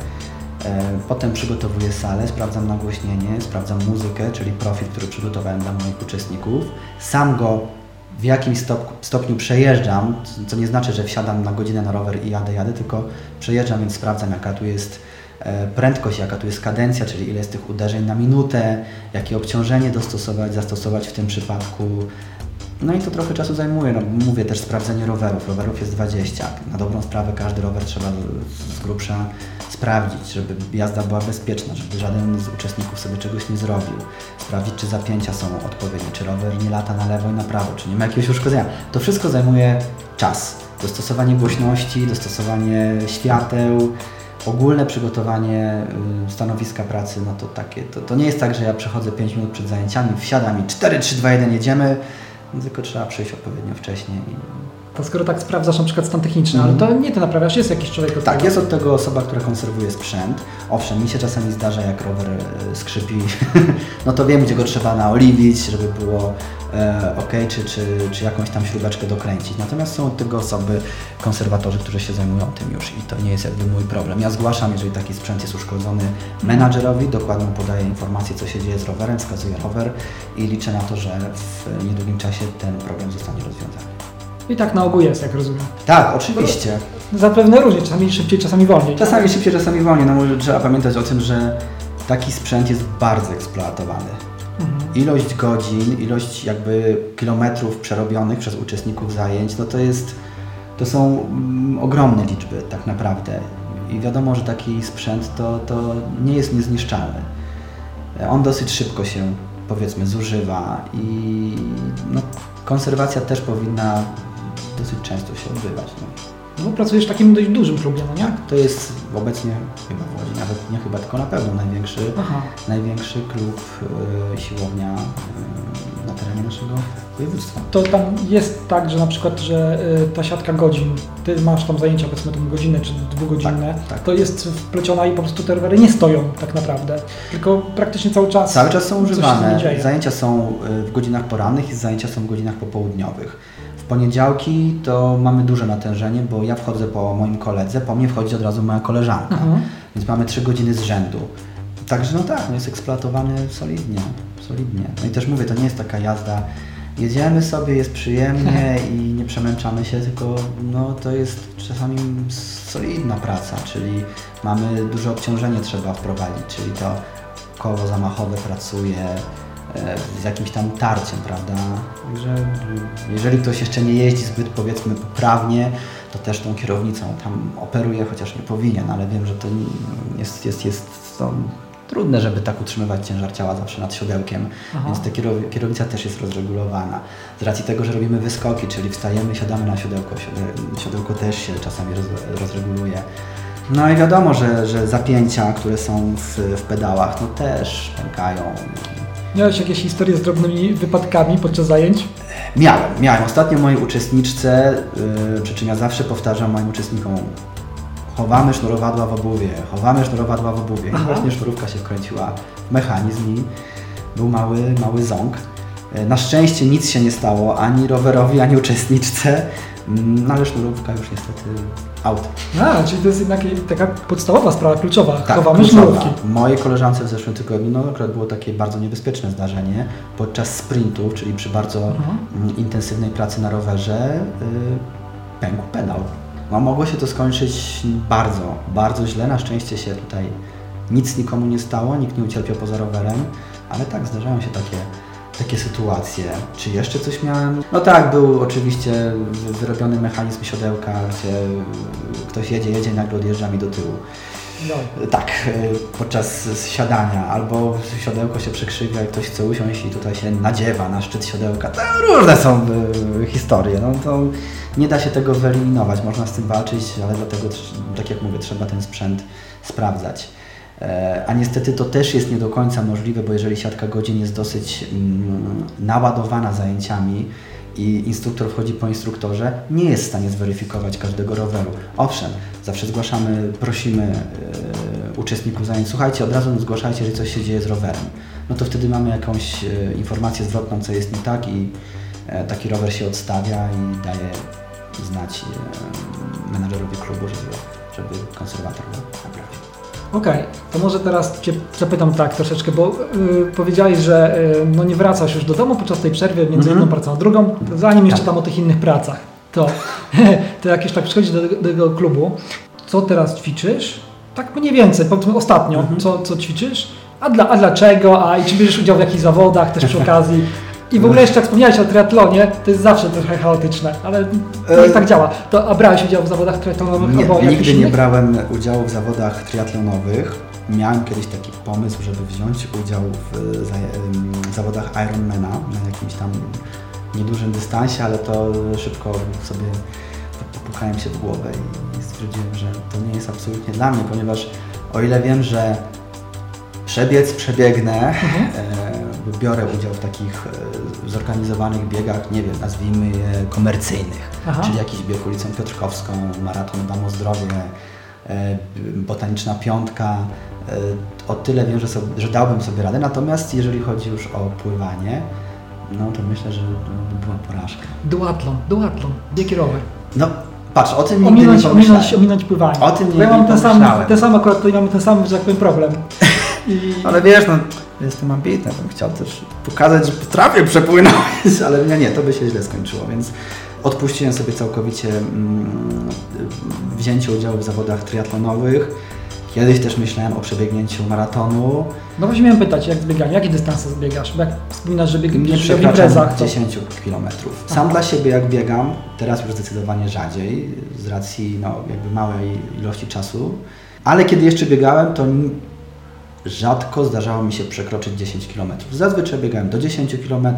e, potem przygotowuję salę, sprawdzam nagłośnienie, sprawdzam muzykę, czyli profil, który przygotowałem dla moich uczestników, sam go w jakimś stop, stopniu przejeżdżam, co nie znaczy, że wsiadam na godzinę na rower i jadę, jadę, tylko przejeżdżam, więc sprawdzam jaka tu jest prędkość, jaka tu jest kadencja, czyli ile jest tych uderzeń na minutę, jakie obciążenie dostosować, zastosować w tym przypadku. No i to trochę czasu zajmuje. No, mówię też sprawdzenie rowerów. Rowerów jest 20. Na dobrą sprawę każdy rower trzeba z grubsza sprawdzić, żeby jazda była bezpieczna, żeby żaden z uczestników sobie czegoś nie zrobił. Sprawdzić, czy zapięcia są odpowiednie, czy rower nie lata na lewo i na prawo, czy nie ma jakiegoś uszkodzenia. To wszystko zajmuje czas. Dostosowanie głośności, dostosowanie świateł, ogólne przygotowanie y, stanowiska pracy, no to takie, to, to nie jest tak, że ja przechodzę 5 minut przed zajęciami, wsiadam i 4, 3, 2, 1 jedziemy, tylko trzeba przyjść odpowiednio wcześniej. I... To skoro tak sprawdzasz na przykład stan techniczny, Mhm. ale to nie ty naprawiasz, jest jakiś człowiek od Tak, tego. jest od tego osoba, która konserwuje sprzęt. Owszem, mi się czasami zdarza, jak rower e, skrzypi, no to wiem, gdzie go trzeba naoliwić, żeby było ok, czy, czy, czy jakąś tam śrubeczkę dokręcić. Natomiast są od tego osoby, konserwatorzy, którzy się zajmują tym już i to nie jest jakby mój problem. Ja zgłaszam, jeżeli taki sprzęt jest uszkodzony menadżerowi, dokładnie podaję informację, co się dzieje z rowerem, wskazuję rower i liczę na to, że w niedługim czasie ten problem zostanie rozwiązany. I tak na ogół jest, jak rozumiem. Tak, oczywiście. Zapewne różnie, czasami szybciej, czasami wolniej. Czasami szybciej, czasami wolniej. No może trzeba pamiętać o tym, że taki sprzęt jest bardzo eksploatowany. Ilość godzin, ilość jakby kilometrów przerobionych przez uczestników zajęć, no to jest, to są mm, ogromne liczby tak naprawdę. I wiadomo, że taki sprzęt to, to nie jest niezniszczalny. On dosyć szybko się powiedzmy zużywa i no, konserwacja też powinna dosyć często się odbywać. No. No pracujesz w takim dość dużym klubie, no nie? Tak, to jest obecnie chyba w Łodzi, nawet nie chyba, tylko na pewno największy, Aha. największy klub y, siłownia y, na terenie naszego województwa. To tam jest tak, że na przykład, że y, ta siatka godzin, ty masz tam zajęcia powiedzmy tą godzinę czy dwugodzinne, Tak, tak. to jest wpleciona i po prostu te rowery nie stoją tak naprawdę, tylko praktycznie cały czas Cały czas są używane. Zajęcia są w godzinach porannych i zajęcia są w godzinach popołudniowych. Poniedziałki to mamy duże natężenie, bo ja wchodzę po moim koledze, po mnie wchodzi od razu moja koleżanka, Mhm. więc mamy trzy godziny z rzędu. Także no tak, no jest eksploatowany solidnie, solidnie. No i też mówię, to nie jest taka jazda, jedziemy sobie, jest przyjemnie i nie przemęczamy się, tylko no to jest czasami solidna praca, czyli mamy duże obciążenie trzeba wprowadzić, czyli to koło zamachowe pracuje z jakimś tam tarciem, prawda? Także jeżeli ktoś jeszcze nie jeździ zbyt powiedzmy poprawnie, to też tą kierownicą tam operuje, chociaż nie powinien, ale wiem, że to jest, jest, jest to trudne, żeby tak utrzymywać ciężar ciała zawsze nad siodełkiem, Aha. więc ta kierow- kierownica też jest rozregulowana. Z racji tego, że robimy wyskoki, czyli wstajemy, siadamy na siodełko, siode- siodełko też się czasami roz, rozreguluje. No i wiadomo, że, że zapięcia, które są w, w pedałach, no też pękają. Miałeś jakieś historie z drobnymi wypadkami podczas zajęć? Miałem, miałem. Ostatnio mojej uczestniczce, yy, przy czym ja zawsze powtarzam moim uczestnikom, chowamy sznurowadła w obuwie, chowamy sznurowadła w obuwie. I Aha. właśnie sznurówka się wkręciła w mechanizm i był mały, mały ząg. E, Na szczęście nic się nie stało, ani rowerowi, ani uczestniczce, no ale sznurówka już niestety out. A, czyli to jest jednak taka podstawowa sprawa, kluczowa. Tak, Chowamy sznurówki. Mojej koleżance w zeszłym tygodniu no, akurat było takie bardzo niebezpieczne zdarzenie. Podczas sprintów, czyli przy bardzo Mhm. intensywnej pracy na rowerze, y, pękł pedał. No, mogło się to skończyć bardzo, bardzo źle. Na szczęście się tutaj nic nikomu nie stało, nikt nie ucierpiał poza rowerem, ale tak, zdarzają się takie, takie sytuacje. Czy jeszcze coś miałem? No tak, był oczywiście wy- wyrobiony mechanizm siodełka, gdzie ktoś jedzie, jedzie nagle odjeżdża mi do tyłu. No. Tak, podczas siadania, albo siodełko się przekrzywia i ktoś chce usiąść i tutaj się nadziewa na szczyt siodełka. To różne są y, historie, no to nie da się tego wyeliminować, można z tym walczyć, ale dlatego, tak jak mówię, trzeba ten sprzęt sprawdzać. E, A niestety to też jest nie do końca możliwe, bo jeżeli siatka godzin jest dosyć mm, naładowana zajęciami i instruktor wchodzi po instruktorze, nie jest w stanie zweryfikować każdego roweru. Owszem, zawsze zgłaszamy, prosimy e, uczestników zajęć, słuchajcie, od razu zgłaszajcie, jeżeli coś się dzieje z rowerem. No to wtedy mamy jakąś e, informację zwrotną, co jest nie tak i taki rower się odstawia i daje znać menadżerowi klubu, żeby, żeby konserwator go naprawił. Okej, to może teraz Cię zapytam tak troszeczkę, bo y, powiedziałeś, że y, no nie wracasz już do domu podczas tej przerwy między Mhm. jedną pracą a drugą, zanim jeszcze Tak. tam o tych innych pracach. To, to jak już tak przychodzisz do, do tego klubu, co teraz ćwiczysz? Tak mniej więcej, powiedzmy ostatnio, Mhm. co, co ćwiczysz? A, dla, a dlaczego? A i czy bierzesz udział w jakichś zawodach też przy okazji? I w ogóle jeszcze jak wspomniałeś o triatlonie, to jest zawsze trochę chaotyczne, ale to E, nie tak działa. To, a brałeś udział w zawodach triatlonowych Nie, albo nigdy nie brałem udziału w zawodach triatlonowych. Miałem kiedyś taki pomysł, żeby wziąć udział w e, em, zawodach Ironmana na jakimś tam niedużym dystansie, ale to szybko sobie popukałem się w głowę i stwierdziłem, że to nie jest absolutnie dla mnie, ponieważ o ile wiem, że przebiec, przebiegnę, e, biorę udział w takich e, zorganizowanych biegach, nie wiem, nazwijmy je komercyjnych, Aha. czyli jakiś bieg ulicą Piotrkowską, maraton Dam o zdrowie, e, botaniczna piątka. E, o tyle wiem, że, sobie, że dałbym sobie radę, natomiast jeżeli chodzi już o pływanie, no to myślę, że by była porażka. Duatlon, duatlon, bieg i rower. No patrz, o tym nigdy Ominąć, nie pomyślałem. ominąć, ominąć pływanie. O tym nie- ja mam nie ten sam, ten sam akurat tutaj mamy ten sam, że tak powiem, problem. I Ale wiesz, no jestem ambitny, bym chciał też pokazać, że potrafię przepłynąć, ale nie, nie, to by się źle skończyło, więc odpuściłem sobie całkowicie mm, wzięcie udziału w zawodach triatlonowych. Kiedyś też myślałem o przebiegnięciu maratonu. no właśnie miałem pytać, jak z bieganiem, jakie dystanse zbiegasz? Bo jak wspominasz, że bieg, Nie że w imprezach, to 10 km. Sam Aha. dla siebie jak biegam, teraz już zdecydowanie rzadziej, z racji no, jakby małej ilości czasu, ale kiedy jeszcze biegałem, to rzadko zdarzało mi się przekroczyć 10 km. Zazwyczaj biegałem do 10 km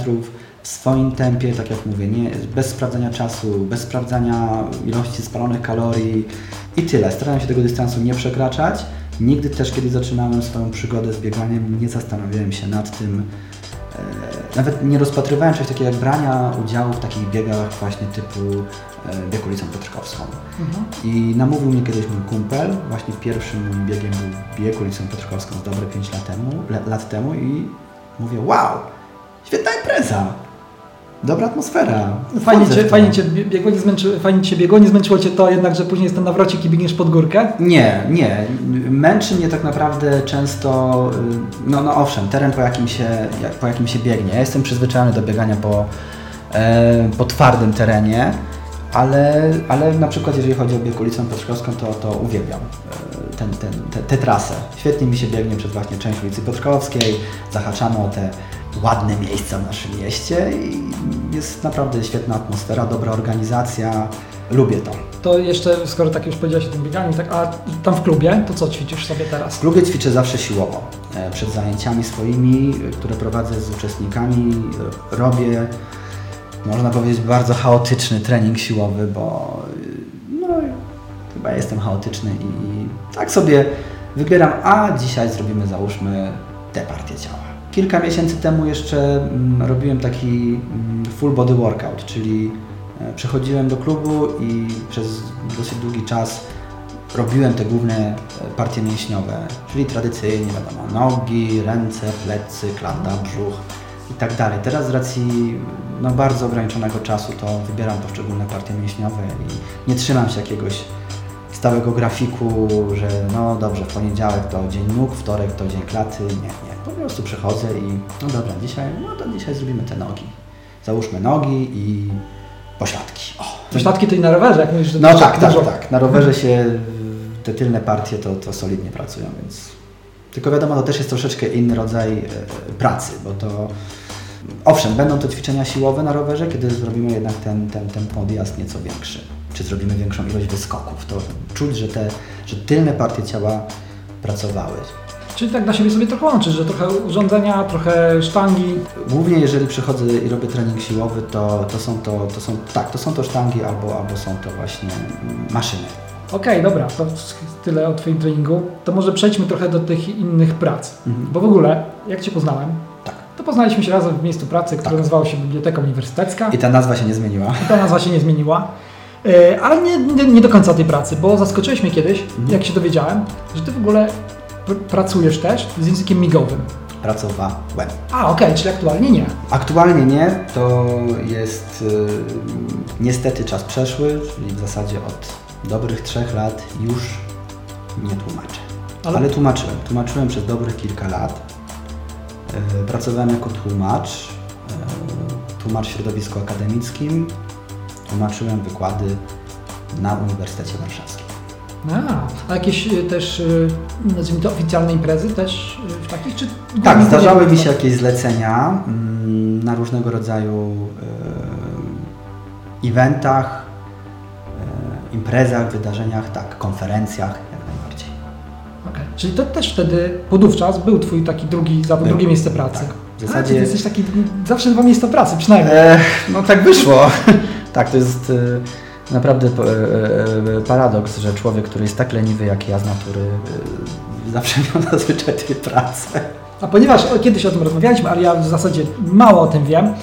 w swoim tempie, tak jak mówię, nie, bez sprawdzania czasu, bez sprawdzania ilości spalonych kalorii i tyle. Starałem się tego dystansu nie przekraczać. Nigdy też, kiedy zaczynałem swoją przygodę z bieganiem, nie zastanawiałem się nad tym, Nawet nie rozpatrywałem czegoś takiego jak brania udziału w takich biegach właśnie typu e, bieg ulicą Piotrkowską. mhm. I namówił mnie kiedyś mój kumpel, właśnie pierwszym moim biegiem był bieg ulicą Piotrkowską dobre 5 lat temu, lat temu i mówię, wow, świetna impreza, dobra atmosfera. Fajnie cię, fajnie, cię biegło, nie zmęczy, fajnie Cię biegło, nie zmęczyło Cię to jednak, że później jest ten nawrocik i biegniesz pod górkę? Nie, nie. Męczy mnie tak naprawdę często, y, no, no owszem, teren po jakim, się, po jakim się biegnie. Ja jestem przyzwyczajony do biegania po, e, po twardym terenie, ale, ale na przykład jeżeli chodzi o bieg ulicą Piotrkowską, to, to uwielbiam e, ten, ten, te, tę trasę. Świetnie mi się biegnie przez właśnie część ulicy Piotrkowskiej, zahaczamy o te ładne miejsca w naszym mieście i jest naprawdę świetna atmosfera, dobra organizacja. Lubię to. To jeszcze, skoro tak już powiedziałeś o tym bieganiu, tak, a tam w klubie, to co ćwiczysz sobie teraz? W klubie ćwiczę zawsze siłowo. E, Przed zajęciami swoimi, e, które prowadzę z uczestnikami, e, robię, można powiedzieć, bardzo chaotyczny trening siłowy, bo no, chyba jestem chaotyczny i tak sobie wybieram, a dzisiaj zrobimy, załóżmy, tę partię ciała. Kilka miesięcy temu jeszcze mm, robiłem taki mm, full body workout, czyli e, przychodziłem do klubu i przez dosyć długi czas robiłem te główne e, partie mięśniowe, czyli tradycyjnie wiadomo, nogi, ręce, plecy, klata, brzuch i tak dalej. Teraz z racji no, bardzo ograniczonego czasu to wybieram poszczególne partie mięśniowe i nie trzymam się jakiegoś stałego grafiku, że no dobrze, w poniedziałek to dzień nóg, wtorek to dzień klaty. Nie, nie. Po prostu przychodzę i no dobra, dzisiaj, no to dzisiaj zrobimy te nogi. Załóżmy nogi i pośladki. O. Pośladki to i na rowerze, jak mówisz, że No tak, tak, dużo. tak. Na rowerze się te tylne partie to, to solidnie pracują, więc... Tylko wiadomo, to też jest troszeczkę inny rodzaj e, pracy, bo to... Owszem, będą to ćwiczenia siłowe na rowerze, kiedy zrobimy jednak ten, ten, ten podjazd nieco większy. Czy zrobimy większą ilość wyskoków, to czuć, że te że tylne partie ciała pracowały. Czyli tak dla siebie sobie trochę łączysz, że trochę urządzenia, trochę sztangi. Głównie jeżeli przychodzę i robię trening siłowy, to, to są to, to są, tak, to są to sztangi albo, albo są to właśnie maszyny. Okej, dobra, to tyle o Twoim treningu. To może przejdźmy trochę do tych innych prac. Mhm. Bo w ogóle, jak Cię poznałem, Tak. to poznaliśmy się razem w miejscu pracy, które Tak. nazywało się Biblioteka Uniwersytecka. I ta nazwa się nie zmieniła. I ta nazwa się nie zmieniła. E, Ale nie, nie, nie do końca tej pracy, bo zaskoczyłeś mnie kiedyś, Mhm. jak się dowiedziałem, że Ty w ogóle pr- pracujesz też z językiem migowym. Pracowałem. A, okej, czyli aktualnie nie. Aktualnie nie, to jest y, niestety czas przeszły, czyli w zasadzie od dobrych trzech lat już nie tłumaczę. Ale- Ale, tłumaczyłem. Tłumaczyłem przez dobrych kilka lat. Y, pracowałem jako tłumacz, y, tłumacz w środowisku akademickim. Tłumaczyłem wykłady na Uniwersytecie Warszawskim. A, a jakieś y, też, y, nazwijmy to, oficjalne imprezy też y, w takich, czy... Tak, zdarzały mi się jakieś zlecenia mm, na różnego rodzaju e, eventach, e, imprezach, wydarzeniach, tak, konferencjach, jak najbardziej. Okej, Czyli to też wtedy, podówczas, był Twój taki drugi zawód, drugie miejsce pracy. Tak. W A, zasadzie- ty jesteś taki, zawsze dwa miejsca pracy, przynajmniej. E, no tak wyszło. tak, to jest e, naprawdę e, e, paradoks, że człowiek, który jest tak leniwy jak ja z natury, zawsze miał zazwyczaj dwie prace. A ponieważ kiedyś o tym rozmawialiśmy, ale ja w zasadzie mało o tym wiem,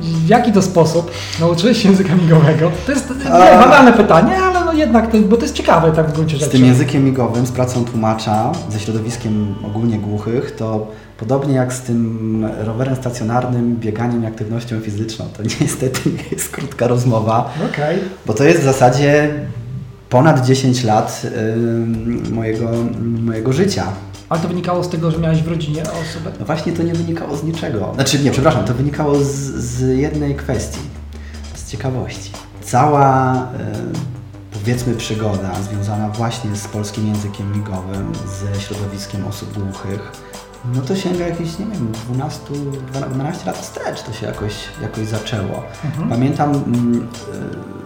w jaki to sposób nauczyłeś się języka migowego? To jest nie, banalne pytanie, ale no jednak, to, bo to jest ciekawe tak w gruncie Z rzeczy. tym językiem migowym, z pracą tłumacza, ze środowiskiem ogólnie głuchych, to podobnie jak z tym rowerem stacjonarnym, bieganiem i aktywnością fizyczną, to niestety nie jest krótka rozmowa, Okej. bo to jest w zasadzie ponad 10 lat mojego, mojego życia. Ale to wynikało z tego, że miałeś w rodzinie osobę. No właśnie to nie wynikało z niczego. Znaczy nie, przepraszam, to wynikało z, z jednej kwestii, z ciekawości. Cała powiedzmy przygoda związana właśnie z polskim językiem migowym, ze środowiskiem osób głuchych, no to sięga jakieś, nie wiem, 12, 12 lat wstecz to się jakoś, jakoś zaczęło. Mhm. Pamiętam, mm,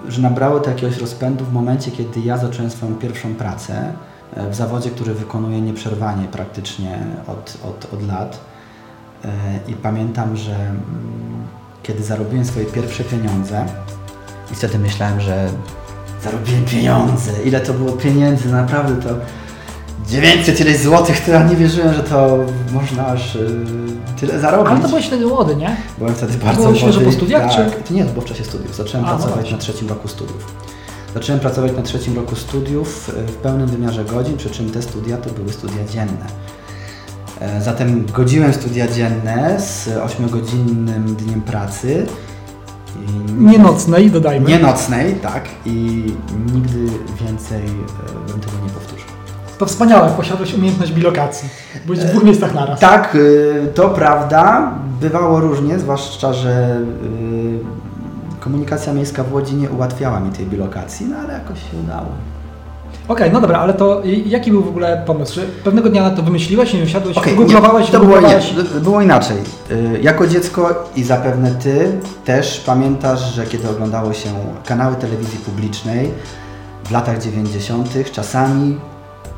y, że nabrało to jakiegoś rozpędu w momencie, kiedy ja zacząłem swoją pierwszą pracę e, w zawodzie, który wykonuję nieprzerwanie praktycznie od, od, od lat. E, I pamiętam, że mm, kiedy zarobiłem swoje pierwsze pieniądze i wtedy myślałem, że zarobiłem pieniądze. Ile to było pieniędzy, naprawdę to 900 ileś złotych, to ja nie wierzyłem, że to można aż y, tyle zarobić. Ale to byłeś wtedy młody, nie? Byłem wtedy bardzo świeżo młody. po studiach, tak. czy- nie, to było w czasie studiów. Zacząłem A, no pracować właśnie. na trzecim roku studiów. Zacząłem pracować na trzecim roku studiów e, w pełnym wymiarze godzin, przy czym te studia to były studia dzienne. E, Zatem godziłem studia dzienne z 8-godzinnym dniem pracy. I Nie nocnej, dodajmy. Nie nocnej, tak. I nigdy więcej e, bym tego nie powtórzył. To wspaniałe, posiadłeś umiejętność bilokacji. Byłeś w dwóch miejscach naraz. Tak, y, to prawda. Bywało różnie, zwłaszcza, że y, komunikacja miejska w Łodzi nie ułatwiała mi tej bilokacji, no ale jakoś się udało. Okej, no dobra, ale to jaki był w ogóle pomysł? Czy pewnego dnia na to wymyśliłeś, nie wiem, siadłeś, Okej, googlowałeś, nie, to było, nie, było inaczej. Y, Jako dziecko i zapewne Ty też pamiętasz, że kiedy oglądało się kanały telewizji publicznej w latach 90., czasami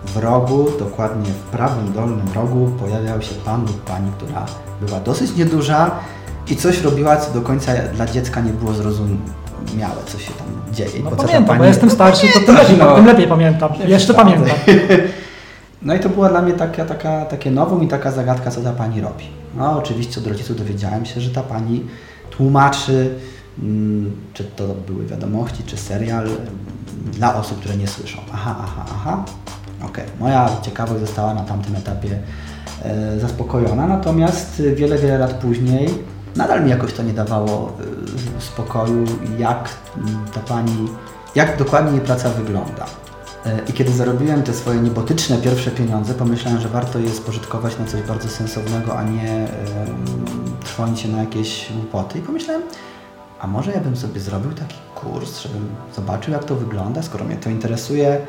w rogu, dokładnie w prawym dolnym rogu, pojawiał się pan lub pani, która była dosyć nieduża i coś robiła, co do końca dla dziecka nie było zrozumiałe, co się tam dzieje. No ta pamiętam, bo pani- ja jestem starszy, to tym lepiej, no. tym lepiej pamiętam. Jeszcze pamiętam. No i to była dla mnie taka, taka, takie nowum i taka zagadka, co ta pani robi. No oczywiście od rodziców dowiedziałem się, że ta pani tłumaczy mm, czy to były wiadomości, czy serial dla osób, które nie słyszą. Aha, aha, aha. Okej, moja ciekawość została na tamtym etapie e, zaspokojona, natomiast wiele, wiele lat później nadal mi jakoś to nie dawało e, spokoju, jak ta pani, jak dokładnie jej praca wygląda. E, I kiedy zarobiłem te swoje niebotyczne pierwsze pieniądze, pomyślałem, że warto je spożytkować na coś bardzo sensownego, a nie e, trwonić się na jakieś głupoty. I pomyślałem, a może ja bym sobie zrobił taki kurs, żebym zobaczył, jak to wygląda, skoro mnie to interesuje.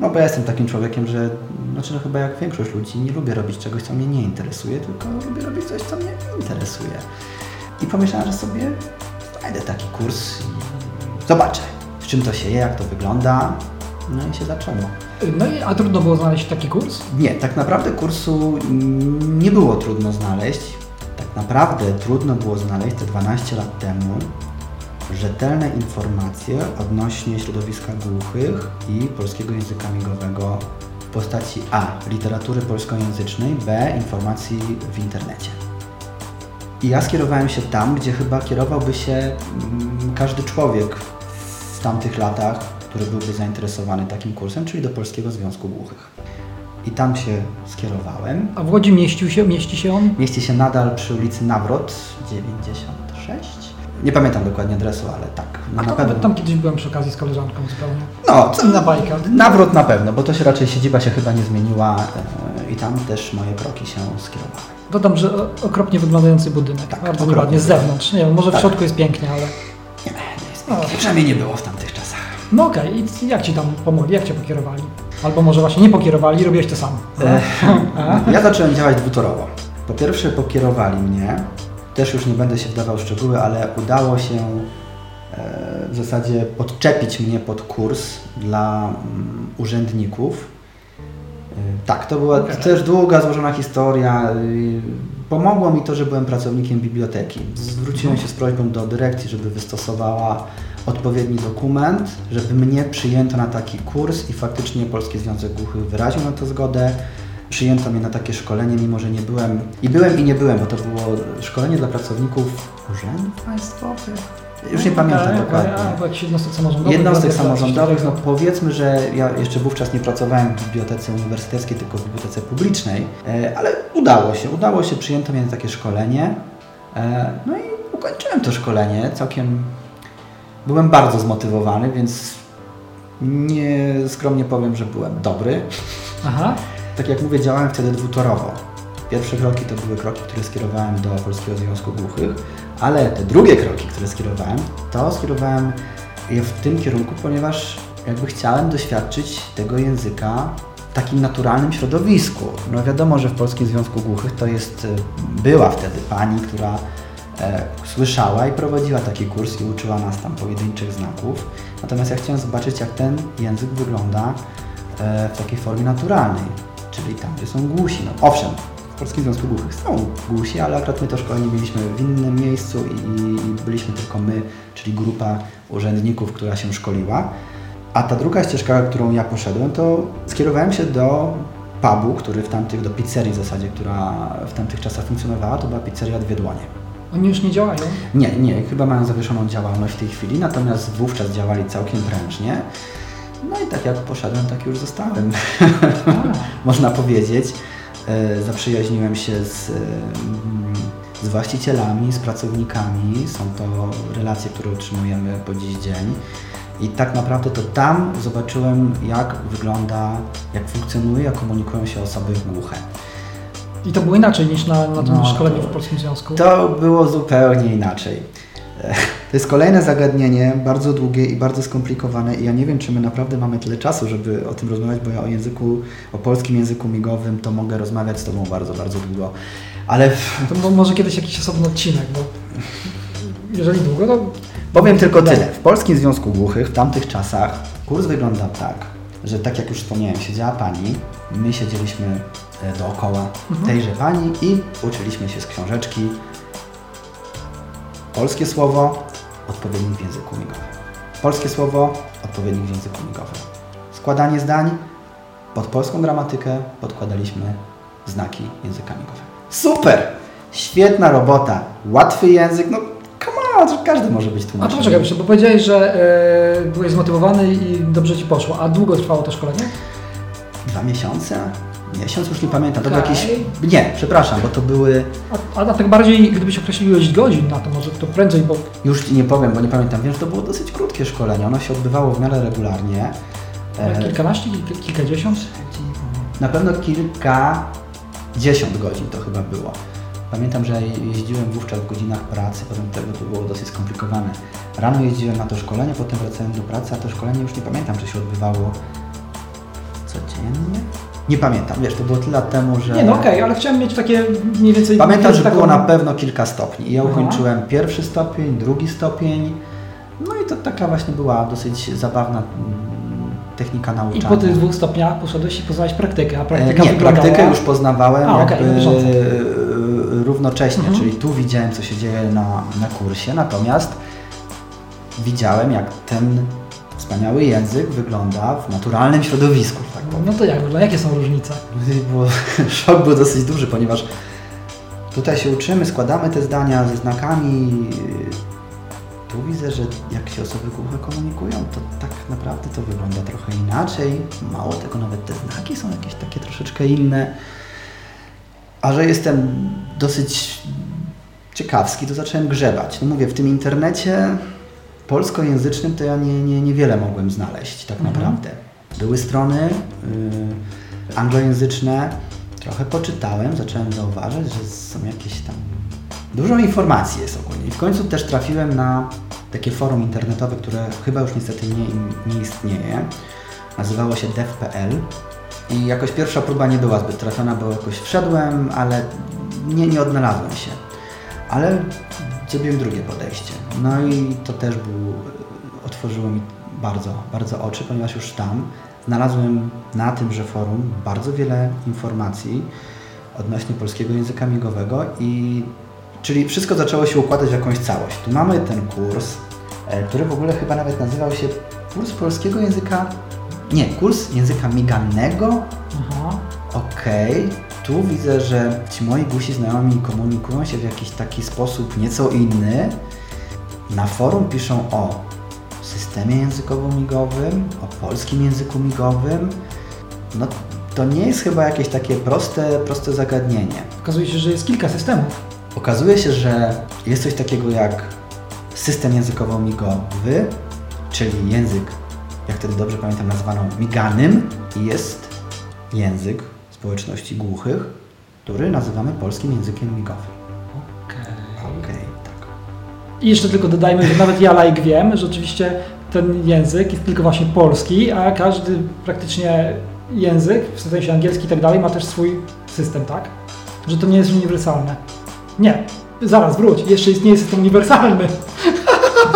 No bo ja jestem takim człowiekiem, że znaczy no chyba jak większość ludzi nie lubię robić czegoś, co mnie nie interesuje, tylko lubię robić coś, co mnie interesuje. I pomyślałem, że sobie znajdę taki kurs i zobaczę, z czym to się je, jak to wygląda. No i się zaczęło. No i a trudno było znaleźć taki kurs? Nie, tak naprawdę kursu nie było trudno znaleźć. Tak naprawdę trudno było znaleźć te 12 lat temu rzetelne informacje odnośnie środowiska głuchych i polskiego języka migowego w postaci A. literatury polskojęzycznej, B. informacji w internecie. I ja skierowałem się tam, gdzie chyba kierowałby się mm, każdy człowiek w tamtych latach, który byłby zainteresowany takim kursem, czyli do Polskiego Związku Głuchych. I tam się skierowałem. A w Łodzi mieścił się, mieści się on? Mieści się nadal przy ulicy Nawrot 96. Nie pamiętam dokładnie adresu, ale tak. No, A na tam, pewno. tam kiedyś byłem przy okazji z koleżanką zupełnie. No, co, Inna bajka. Nawrot na pewno, bo to się raczej siedziba się chyba nie zmieniła e, i tam też moje kroki się skierowały. Dodam, że okropnie wyglądający budynek. Tak, Bardzo ładnie z zewnątrz. Nie wiem, może w Tak. środku jest pięknie, ale... Nie, nie jest pięknie. Przynajmniej nie było w tamtych czasach. No okej, i jak Ci tam pomogli? Jak Cię pokierowali? Albo może właśnie nie pokierowali, robiłeś to sam. E, A? Ja zacząłem działać dwutorowo. Po pierwsze pokierowali mnie, też już nie będę się wdawał w szczegóły, ale udało się e, w zasadzie podczepić mnie pod kurs dla mm, urzędników. E, Tak, to była Okej. też długa, złożona historia. Pomogło mi to, że byłem pracownikiem biblioteki. Zwróciłem się z prośbą do dyrekcji, żeby wystosowała odpowiedni dokument, żeby mnie przyjęto na taki kurs i faktycznie Polski Związek Głuchych wyraził na to zgodę. Przyjęto mnie na takie szkolenie, mimo że nie byłem, i byłem i nie byłem, bo to było szkolenie dla pracowników urzędów państwowych. Już nie pamiętam Okej, dokładnie. jakichś jednostek samorządowych. Jednostek samorządowych, no powiedzmy, że ja jeszcze wówczas nie pracowałem w bibliotece uniwersyteckiej, tylko w bibliotece publicznej, e, ale udało się, udało się, przyjęto mnie na takie szkolenie, e, no i ukończyłem to szkolenie, całkiem, byłem bardzo zmotywowany, więc nie skromnie powiem, że byłem dobry. Aha, Tak jak mówię, działałem wtedy dwutorowo. Pierwsze kroki to były kroki, które skierowałem do Polskiego Związku Głuchych, ale te drugie kroki, które skierowałem, to skierowałem je w tym kierunku, ponieważ jakby chciałem doświadczyć tego języka w takim naturalnym środowisku. No wiadomo, że w Polskim Związku Głuchych to jest, e, była wtedy pani, która e, słyszała i prowadziła taki kurs i uczyła nas tam pojedynczych znaków. Natomiast ja chciałem zobaczyć, jak ten język wygląda e, w takiej formie naturalnej, czyli tam, gdzie są głusi. No, owszem, w Polskim Związku Głuchych są głusi, ale akurat my to szkolenie mieliśmy w innym miejscu i, i byliśmy tylko my, czyli grupa urzędników, która się szkoliła. A ta druga ścieżka, którą ja poszedłem, to skierowałem się do pubu, który w tamtych, do pizzerii w zasadzie, która w tamtych czasach funkcjonowała, to była pizzeria Dwie Dłonie. oni już nie działają. Nie, nie, chyba mają zawieszoną działalność w tej chwili, natomiast wówczas działali całkiem prężnie. No i tak jak poszedłem, tak już zostałem, można powiedzieć. E, Zaprzyjaźniłem się z, e, z właścicielami, z pracownikami. Są to relacje, które utrzymujemy po dziś dzień. I tak naprawdę to tam zobaczyłem, jak wygląda, jak funkcjonuje, jak komunikują się osoby głuche. I to było inaczej niż na, na tym No, szkoleniu w Polskim Związku. To było zupełnie inaczej. To jest kolejne zagadnienie, bardzo długie i bardzo skomplikowane i ja nie wiem, czy my naprawdę mamy tyle czasu, żeby o tym rozmawiać, bo ja o języku, o polskim języku migowym to mogę rozmawiać z Tobą bardzo, bardzo długo. Ale To mo- może kiedyś jakiś osobny odcinek, bo jeżeli długo, to... powiem tylko tyle. W Polskim Związku Głuchych w tamtych czasach kurs wyglądał tak, że tak jak już wspomniałem, siedziała pani, my siedzieliśmy e, dookoła tejże pani i uczyliśmy się z książeczki polskie słowo, odpowiednik w języku migowym. Polskie słowo, odpowiednik w języku migowym. Składanie zdań, pod polską gramatykę podkładaliśmy znaki języka migowego. Super! Świetna robota, łatwy język, no come to każdy może być A tłumaczem. to poczekaj jeszcze, bo powiedziałeś, że e, byłeś zmotywowany i dobrze Ci poszło. A długo trwało to szkolenie? Dwa miesiące? Miesiąc już nie pamiętam. To był Okej. jakiś. Nie, przepraszam, bo to były. A, a tak bardziej, gdybyś określił ilość godzin na to, może to prędzej, bo Już ci nie powiem, bo nie pamiętam. Wiem, że to było dosyć krótkie szkolenie. Ono się odbywało w miarę regularnie. E, kilkanaście, kilka- kilkadziesiąt? Na pewno kilkadziesiąt godzin to chyba było. Pamiętam, że jeździłem wówczas w godzinach pracy, potem tego to było dosyć skomplikowane. Rano jeździłem na to szkolenie, potem wracałem do pracy, a to szkolenie już nie pamiętam, czy się odbywało codziennie. Nie pamiętam, wiesz, to było tyle lat temu, że... Nie, no okej, ale chciałem mieć takie mniej więcej... Pamiętam, że taką- było na pewno kilka stopni. I ja Aha. ukończyłem pierwszy stopień, drugi stopień. No i to taka właśnie była dosyć zabawna mm, technika I nauczania. po tych dwóch stopniach poszedłeś i poznałeś praktykę, a E, praktyka Nie, wyglądała... praktykę już poznawałem A, na bieżąco. e, równocześnie, Mhm. czyli tu widziałem, co się dzieje na, na kursie, natomiast widziałem, jak ten wspaniały język wygląda w naturalnym środowisku, tak. No to jak wygląda? Jakie są różnice? Bo szok był dosyć duży, ponieważ tutaj się uczymy, składamy te zdania ze znakami. Tu widzę, że jak się osoby głuche komunikują, to tak naprawdę to wygląda trochę inaczej. Mało tego, nawet te znaki są jakieś takie troszeczkę inne. A że jestem dosyć ciekawski, to zacząłem grzebać. No mówię, w tym internecie polskojęzycznym to ja nie, nie, niewiele mogłem znaleźć tak Mhm. naprawdę. Były strony y, anglojęzyczne, trochę poczytałem, zacząłem zauważać, że są jakieś tam... Dużo informacji jest ogólnie. I w końcu też trafiłem na takie forum internetowe, które chyba już niestety nie, nie istnieje. Nazywało się dev.pl i jakoś pierwsza próba nie była zbyt trafiona, bo jakoś wszedłem, ale nie, nie odnalazłem się. Ale zrobiłem drugie podejście. No i to też był, otworzyło mi bardzo, bardzo oczy, ponieważ już tam znalazłem na tymże forum bardzo wiele informacji odnośnie polskiego języka migowego i czyli wszystko zaczęło się układać w jakąś całość. Tu mamy ten kurs, e, który w ogóle chyba nawet nazywał się kurs polskiego języka, nie, kurs języka miganego, Aha. Okej, tu widzę, że ci moi gusi znajomi komunikują się w jakiś taki sposób nieco inny. Na forum piszą o systemie językowo-migowym, o polskim języku migowym. No to nie jest chyba jakieś takie proste, proste zagadnienie. Okazuje się, że jest kilka systemów. Okazuje się, że jest coś takiego jak system językowo-migowy, czyli język, jak wtedy dobrze pamiętam, nazwano miganym i jest język społeczności głuchych, który nazywamy polskim językiem migowym. I jeszcze tylko dodajmy, że nawet ja laik wiem, że oczywiście ten język jest tylko właśnie polski, a każdy praktycznie język, w sensie angielski i tak dalej, ma też swój system, tak? Że to nie jest uniwersalne. Nie, zaraz wróć, jeszcze istnieje system uniwersalny.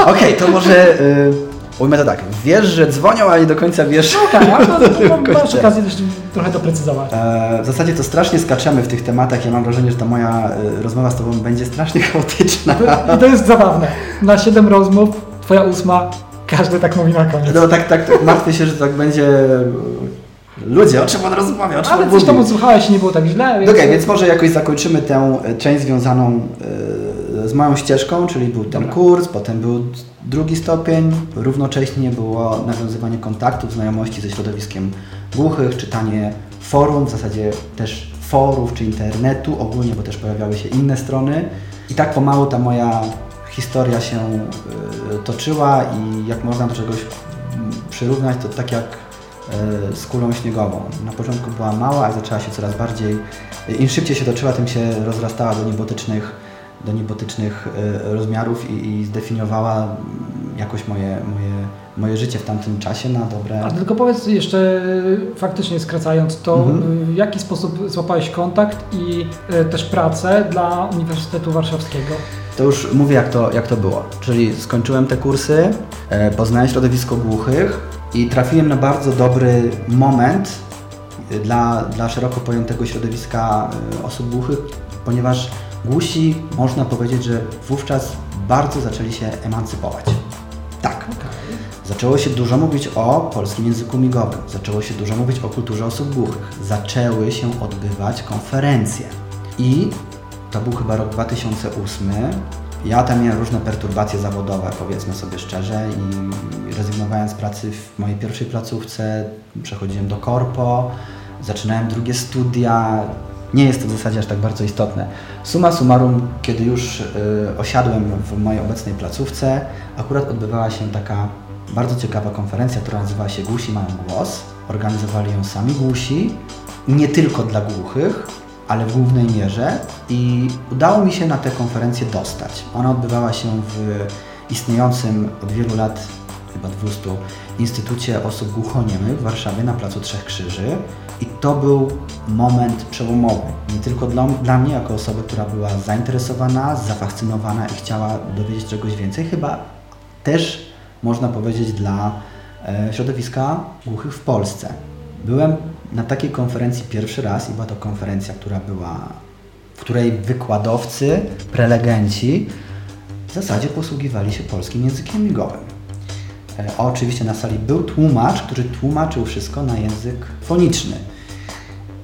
Okej, to może y, ujmę to tak. Wiesz, że dzwonią, ale nie do końca wiesz. No tak, a to, to, to masz okazję też trochę doprecyzować. E, W zasadzie to strasznie skaczemy w tych tematach. Ja mam wrażenie, że ta moja y, rozmowa z Tobą będzie strasznie chaotyczna. I to jest zabawne. Na 7 rozmów, twoja ósma, każdy tak mówi na koniec. No tak, tak, tak martwię się, że tak będzie... Ludzie, o czym on rozmawia, o czym Ale coś tam odsłuchałeś nie było tak źle. Okej, więc... więc może jakoś zakończymy tę e, część związaną e, z moją ścieżką, czyli był ten Dobra. kurs, potem był drugi stopień, równocześnie było nawiązywanie kontaktów, znajomości ze środowiskiem głuchych, czytanie forum, w zasadzie też forów czy internetu ogólnie, bo też pojawiały się inne strony. I tak pomału ta moja historia się e, toczyła i jak można do czegoś mm, przyrównać, to tak jak e, z kulą śniegową. Na początku była mała, a zaczęła się coraz bardziej, im szybciej się toczyła, tym się rozrastała do niebotycznych, do niebotycznych e, rozmiarów i, i zdefiniowała jakoś moje, moje, moje życie w tamtym czasie na dobre. A tylko powiedz jeszcze, faktycznie skracając to, Mhm. w jaki sposób złapałeś kontakt i e, też pracę dla Uniwersytetu Warszawskiego? To już mówię, jak to, jak to było. Czyli skończyłem te kursy, e, poznałem środowisko głuchych i trafiłem na bardzo dobry moment e, dla, dla szeroko pojętego środowiska e, osób głuchych, ponieważ głusi, można powiedzieć, że wówczas bardzo zaczęli się emancypować. Tak. Zaczęło się dużo mówić o polskim języku migowym, zaczęło się dużo mówić o kulturze osób głuchych, zaczęły się odbywać konferencje. I to był chyba rok 2008 Ja tam miałem różne perturbacje zawodowe, powiedzmy sobie szczerze, i rezygnowałem z pracy w mojej pierwszej placówce, przechodziłem do korpo, zaczynałem drugie studia. Nie jest to w zasadzie aż tak bardzo istotne. Suma summarum, kiedy już y, osiadłem w mojej obecnej placówce, akurat odbywała się taka bardzo ciekawa konferencja, która nazywała się Głusi mają głos. Organizowali ją sami głusi, nie tylko dla głuchych, ale w głównej mierze i udało mi się na tę konferencję dostać. Ona odbywała się w istniejącym od wielu lat, chyba 200, Instytucie Osób Głuchoniemych w Warszawie na Placu Trzech Krzyży i to był moment przełomowy. Nie tylko dla, dla mnie, jako osoby, która była zainteresowana, zafascynowana i chciała dowiedzieć czegoś więcej, chyba też można powiedzieć dla e, środowiska głuchych w Polsce. Byłem na takiej konferencji pierwszy raz i była to konferencja, która była, w której wykładowcy, prelegenci w zasadzie posługiwali się polskim językiem migowym. E, a oczywiście na sali był tłumacz, który tłumaczył wszystko na język foniczny.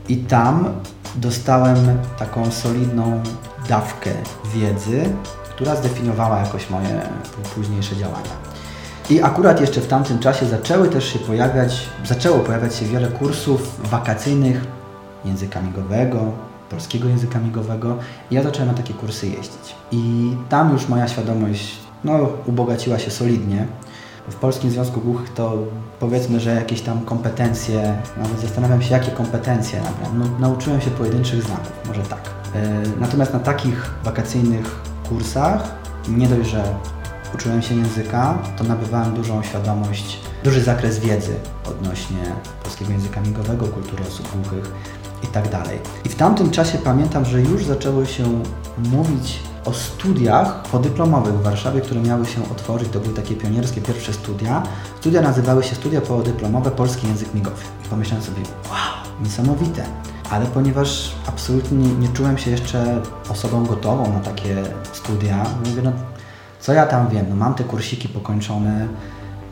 I tam dostałem taką solidną dawkę wiedzy, która zdefiniowała jakoś moje późniejsze działania. I akurat jeszcze w tamtym czasie zaczęły też się pojawiać, zaczęło pojawiać się wiele kursów wakacyjnych języka migowego, polskiego języka migowego i ja zacząłem na takie kursy jeździć. I tam już moja świadomość no, ubogaciła się solidnie. W Polskim Związku Głuchych to powiedzmy, że jakieś tam kompetencje, nawet zastanawiam się jakie kompetencje nabrałem. No, nauczyłem się pojedynczych znaków, może tak. Yy, natomiast na takich wakacyjnych kursach nie dość, że uczyłem się języka, to nabywałem dużą świadomość, duży zakres wiedzy odnośnie polskiego języka migowego, kultury osób głuchych i tak dalej. I w tamtym czasie pamiętam, że już zaczęło się mówić o studiach podyplomowych w Warszawie, które miały się otworzyć. To były takie pionierskie pierwsze studia. Studia nazywały się Studia Podyplomowe Polski Język Migowy. Pomyślałem sobie, wow, niesamowite. Ale ponieważ absolutnie nie, nie czułem się jeszcze osobą gotową na takie studia, mówię, no co ja tam wiem? No mam te kursiki pokończone,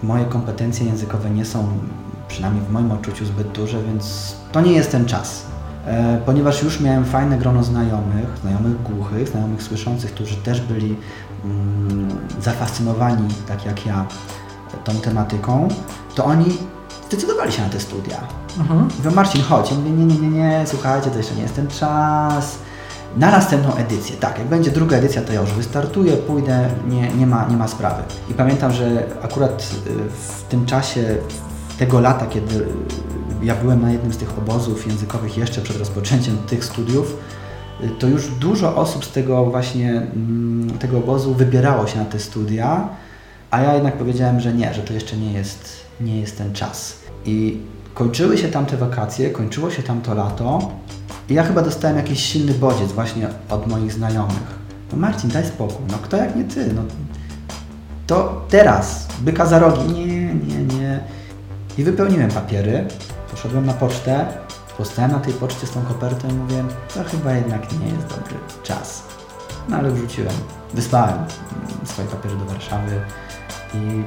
moje kompetencje językowe nie są, przynajmniej w moim odczuciu, zbyt duże, więc to nie jest ten czas. E, ponieważ już miałem fajne grono znajomych, znajomych głuchych, znajomych słyszących, którzy też byli mm, zafascynowani, tak jak ja, tą tematyką, to oni zdecydowali się na te studia. Mhm. Mówię, Marcin, chodź. Ja mówię, nie, nie, nie, nie, słuchajcie, to jeszcze nie jest ten czas na następną edycję. Tak, jak będzie druga edycja, to ja już wystartuję, pójdę, nie, nie, ma, nie ma sprawy. I pamiętam, że akurat y, w tym czasie tego lata, kiedy ja byłem na jednym z tych obozów językowych jeszcze przed rozpoczęciem tych studiów, to już dużo osób z tego właśnie mm, tego obozu wybierało się na te studia, a ja jednak powiedziałem, że nie, że to jeszcze nie jest, nie jest ten czas. I kończyły się tam te wakacje, kończyło się tam to lato i ja chyba dostałem jakiś silny bodziec właśnie od moich znajomych. No Marcin, daj spokój, no kto jak nie ty, no to teraz, byka za rogi, nie, nie, nie. I wypełniłem papiery, poszedłem na pocztę, postałem na tej poczcie z tą kopertą i mówię, to chyba jednak nie jest dobry czas. No ale wrzuciłem, wysłałem swoje papiery do Warszawy i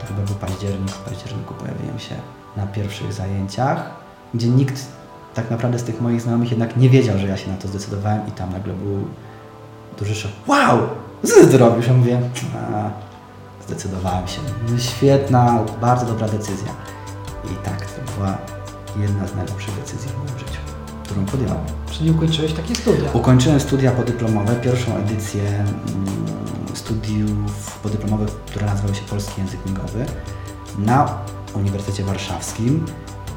to chyba był październik, w październiku pojawiłem się na pierwszych zajęciach, gdzie nikt tak naprawdę z tych moich znajomych jednak nie wiedział, że ja się na to zdecydowałem i tam nagle był duży szok. Wow! Co ty to robisz? Ja mówię, a, zdecydowałem się. No, świetna, bardzo dobra decyzja. I tak, to była jedna z najlepszych decyzji w moim życiu, którą podjąłem. Czyli ukończyłeś takie studia? Ukończyłem studia podyplomowe, pierwszą edycję mm, studiów podyplomowych, które nazywały się Polski Język Migowy na Uniwersytecie Warszawskim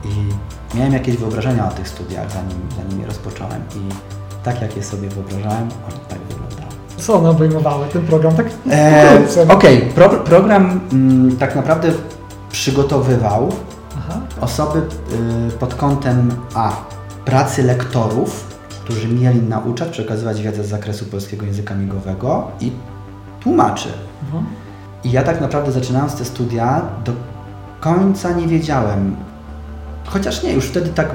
i miałem jakieś wyobrażenia o tych studiach, zanim, zanim je rozpocząłem i tak jak je sobie wyobrażałem, one tak wyglądały. Co one obejmowały, ten program? Tak e, Okej, okay. Pro, program mm, tak naprawdę przygotowywał. Osoby y, pod kątem A. pracy lektorów, którzy mieli nauczać, przekazywać wiedzę z zakresu polskiego języka migowego i tłumaczy. Mhm. I ja tak naprawdę zaczynając te studia do końca nie wiedziałem, Chociaż nie, już wtedy tak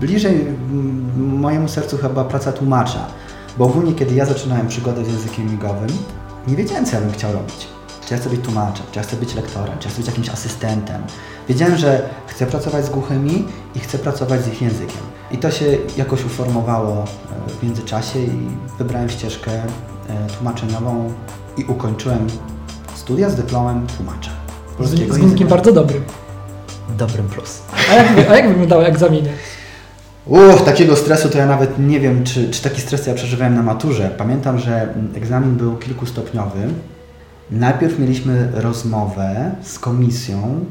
bliżej mojemu sercu chyba praca tłumacza. Bo ogólnie, kiedy ja zaczynałem przygodę z językiem migowym, nie wiedziałem, co ja bym chciał robić. Czy ja chcę być tłumaczem, czy ja chcę być lektorem, czy ja chcę być jakimś asystentem. Wiedziałem, że chcę pracować z głuchymi i chcę pracować z ich językiem. I to się jakoś uformowało e, w międzyczasie i wybrałem ścieżkę e, tłumaczeniową i ukończyłem studia z dyplomem tłumacza. Z, wynikiem języka. bardzo dobrym. Dobrym plus. A jak, a jak wyglądały egzaminy? Uff, takiego stresu to ja nawet nie wiem, czy, czy taki stres ja przeżywałem na maturze. Pamiętam, że mm, egzamin był kilkustopniowy. Najpierw mieliśmy rozmowę z komisją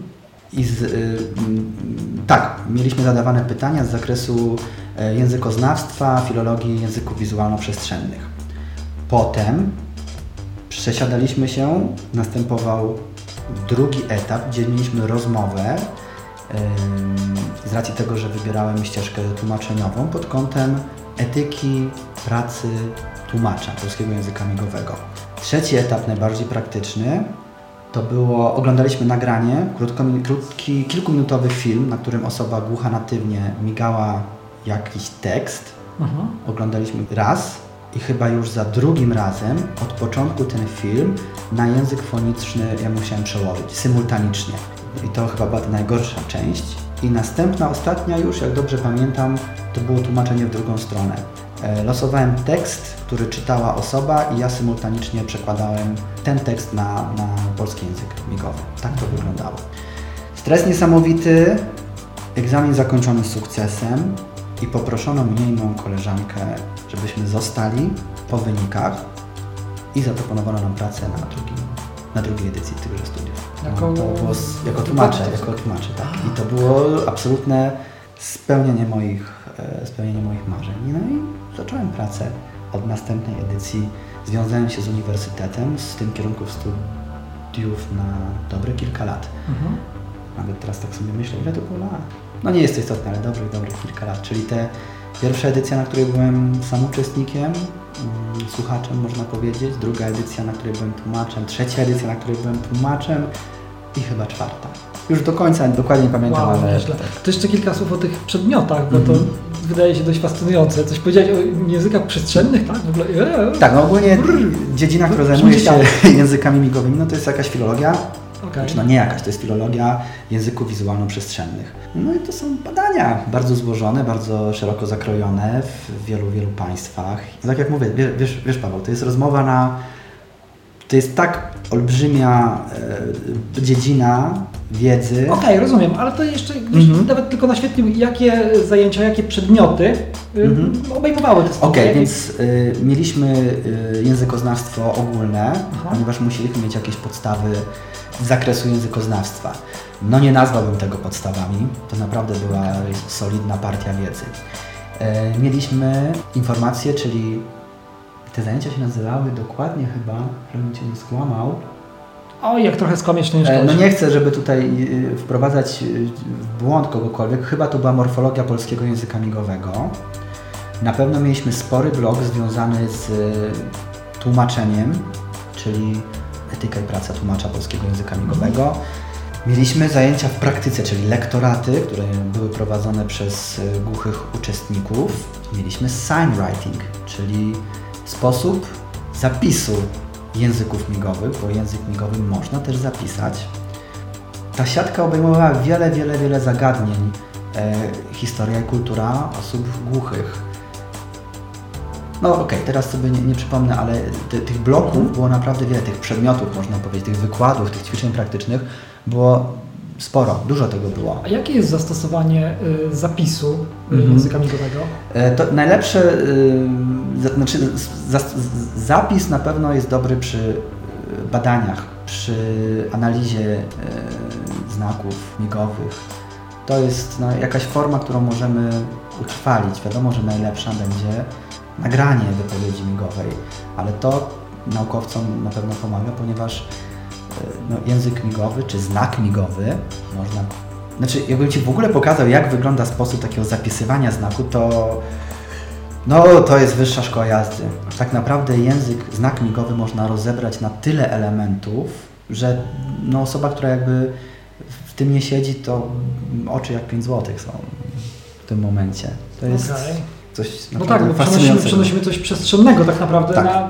i z, y, tak, mieliśmy zadawane pytania z zakresu e, językoznawstwa, filologii języków wizualno-przestrzennych. Potem przesiadaliśmy się, następował drugi etap, gdzie mieliśmy rozmowę ym, z racji tego, że wybierałem ścieżkę tłumaczeniową pod kątem etyki pracy tłumacza polskiego języka migowego. Trzeci etap, najbardziej praktyczny, to było, oglądaliśmy nagranie, krótko, krótki, kilkuminutowy film, na którym osoba głucha natywnie migała jakiś tekst. Mhm. Oglądaliśmy raz i chyba już za drugim razem od początku ten film na język foniczny ja musiałem przełożyć symultanicznie. I to chyba była ta najgorsza część. I następna, ostatnia już, jak dobrze pamiętam, to było tłumaczenie w drugą stronę. E, Losowałem tekst, który czytała osoba i ja symultanicznie przekładałem ten tekst na, na polski język migowy. Tak to wyglądało. Stres niesamowity, egzamin zakończony sukcesem i poproszono mnie i moją koleżankę, żebyśmy zostali po wynikach i zaproponowano nam pracę na, drugim, na drugiej edycji tychże studiów. Jako- No, to było z, jako tłumacze, jako tłumacze, tak. I to było absolutne spełnienie moich, e, spełnienie moich marzeń. No i zacząłem pracę od następnej edycji. Związałem się z uniwersytetem, z tym kierunku studiów na dobre kilka lat. Mhm. Nawet teraz tak sobie myślę, ile to było lat? No nie jest to istotne, ale dobrych, dobrych kilka lat. Czyli te pierwsza edycja, na której byłem sam uczestnikiem, mm, słuchaczem można powiedzieć, druga edycja, na której byłem tłumaczem, trzecia edycja, na której byłem tłumaczem i chyba czwarta. Już do końca dokładnie nie pamiętam, Wow, ale nieźle. To jeszcze kilka słów o tych przedmiotach, bo to Mhm. wydaje się dość fascynujące. Coś powiedziałeś o językach przestrzennych, tak? W ogóle, eee, tak, no ogólnie dziedzina, która zajmuje się językami migowymi, no to jest jakaś filologia, okej. Znaczy, no nie jakaś, to jest filologia języków wizualno-przestrzennych. No i to są badania bardzo złożone, bardzo szeroko zakrojone w wielu, wielu państwach. Tak jak mówię, wiesz, wiesz Paweł, to jest rozmowa na... To jest tak olbrzymia e, dziedzina wiedzy. Okej, rozumiem, ale to jeszcze Mhm. nawet tylko naświetlił, jakie zajęcia, jakie przedmioty y, Mhm. obejmowały te studia. Okej, Jakie- więc y, mieliśmy y, językoznawstwo ogólne, Aha. ponieważ musieliśmy mieć jakieś podstawy z zakresu językoznawstwa. No nie nazwałbym tego podstawami, to naprawdę była solidna partia wiedzy. E, mieliśmy informacje, czyli te zajęcia się nazywały dokładnie chyba, żebym Cię nie skłamał. Oj, jak trochę skłamiesz, to nie szkodzi. No nie chcę, żeby tutaj y, wprowadzać y, w błąd kogokolwiek. Chyba to była morfologia polskiego języka migowego. Na pewno mieliśmy spory blok związany z y, tłumaczeniem, czyli etyka i praca tłumacza polskiego języka migowego. Mieliśmy zajęcia w praktyce, czyli lektoraty, które były prowadzone przez głuchych uczestników. Mieliśmy sign writing, czyli sposób zapisu języków migowych, bo język migowy można też zapisać. Ta siatka obejmowała wiele, wiele, wiele zagadnień. E, historia i kultura osób głuchych. No okej, teraz sobie nie, nie przypomnę, ale ty, tych bloków było naprawdę wiele, tych przedmiotów można powiedzieć, tych wykładów, tych ćwiczeń praktycznych było sporo, dużo tego było. A jakie jest zastosowanie y, zapisu y, Mhm. języka migowego? E, To najlepsze, y, za- znaczy zapis na pewno jest dobry przy y, badaniach, przy analizie znaków migowych. To jest no, jakaś forma, którą możemy utrwalić. Wiadomo, że najlepsza będzie nagranie wypowiedzi migowej, ale to naukowcom na pewno pomaga, ponieważ no, język migowy czy znak migowy można. Znaczy, jakbym Ci w ogóle pokazał, jak wygląda sposób takiego zapisywania znaku, to no, to jest wyższa szkoła jazdy. Tak naprawdę język, znak migowy można rozebrać na tyle elementów, że no, osoba, która jakby w tym nie siedzi, to oczy jak 5 złotych są w tym momencie. To jest Okej. coś No tak, bo przenosimy, fascynującego. przenosimy coś przestrzennego tak naprawdę Tak. na,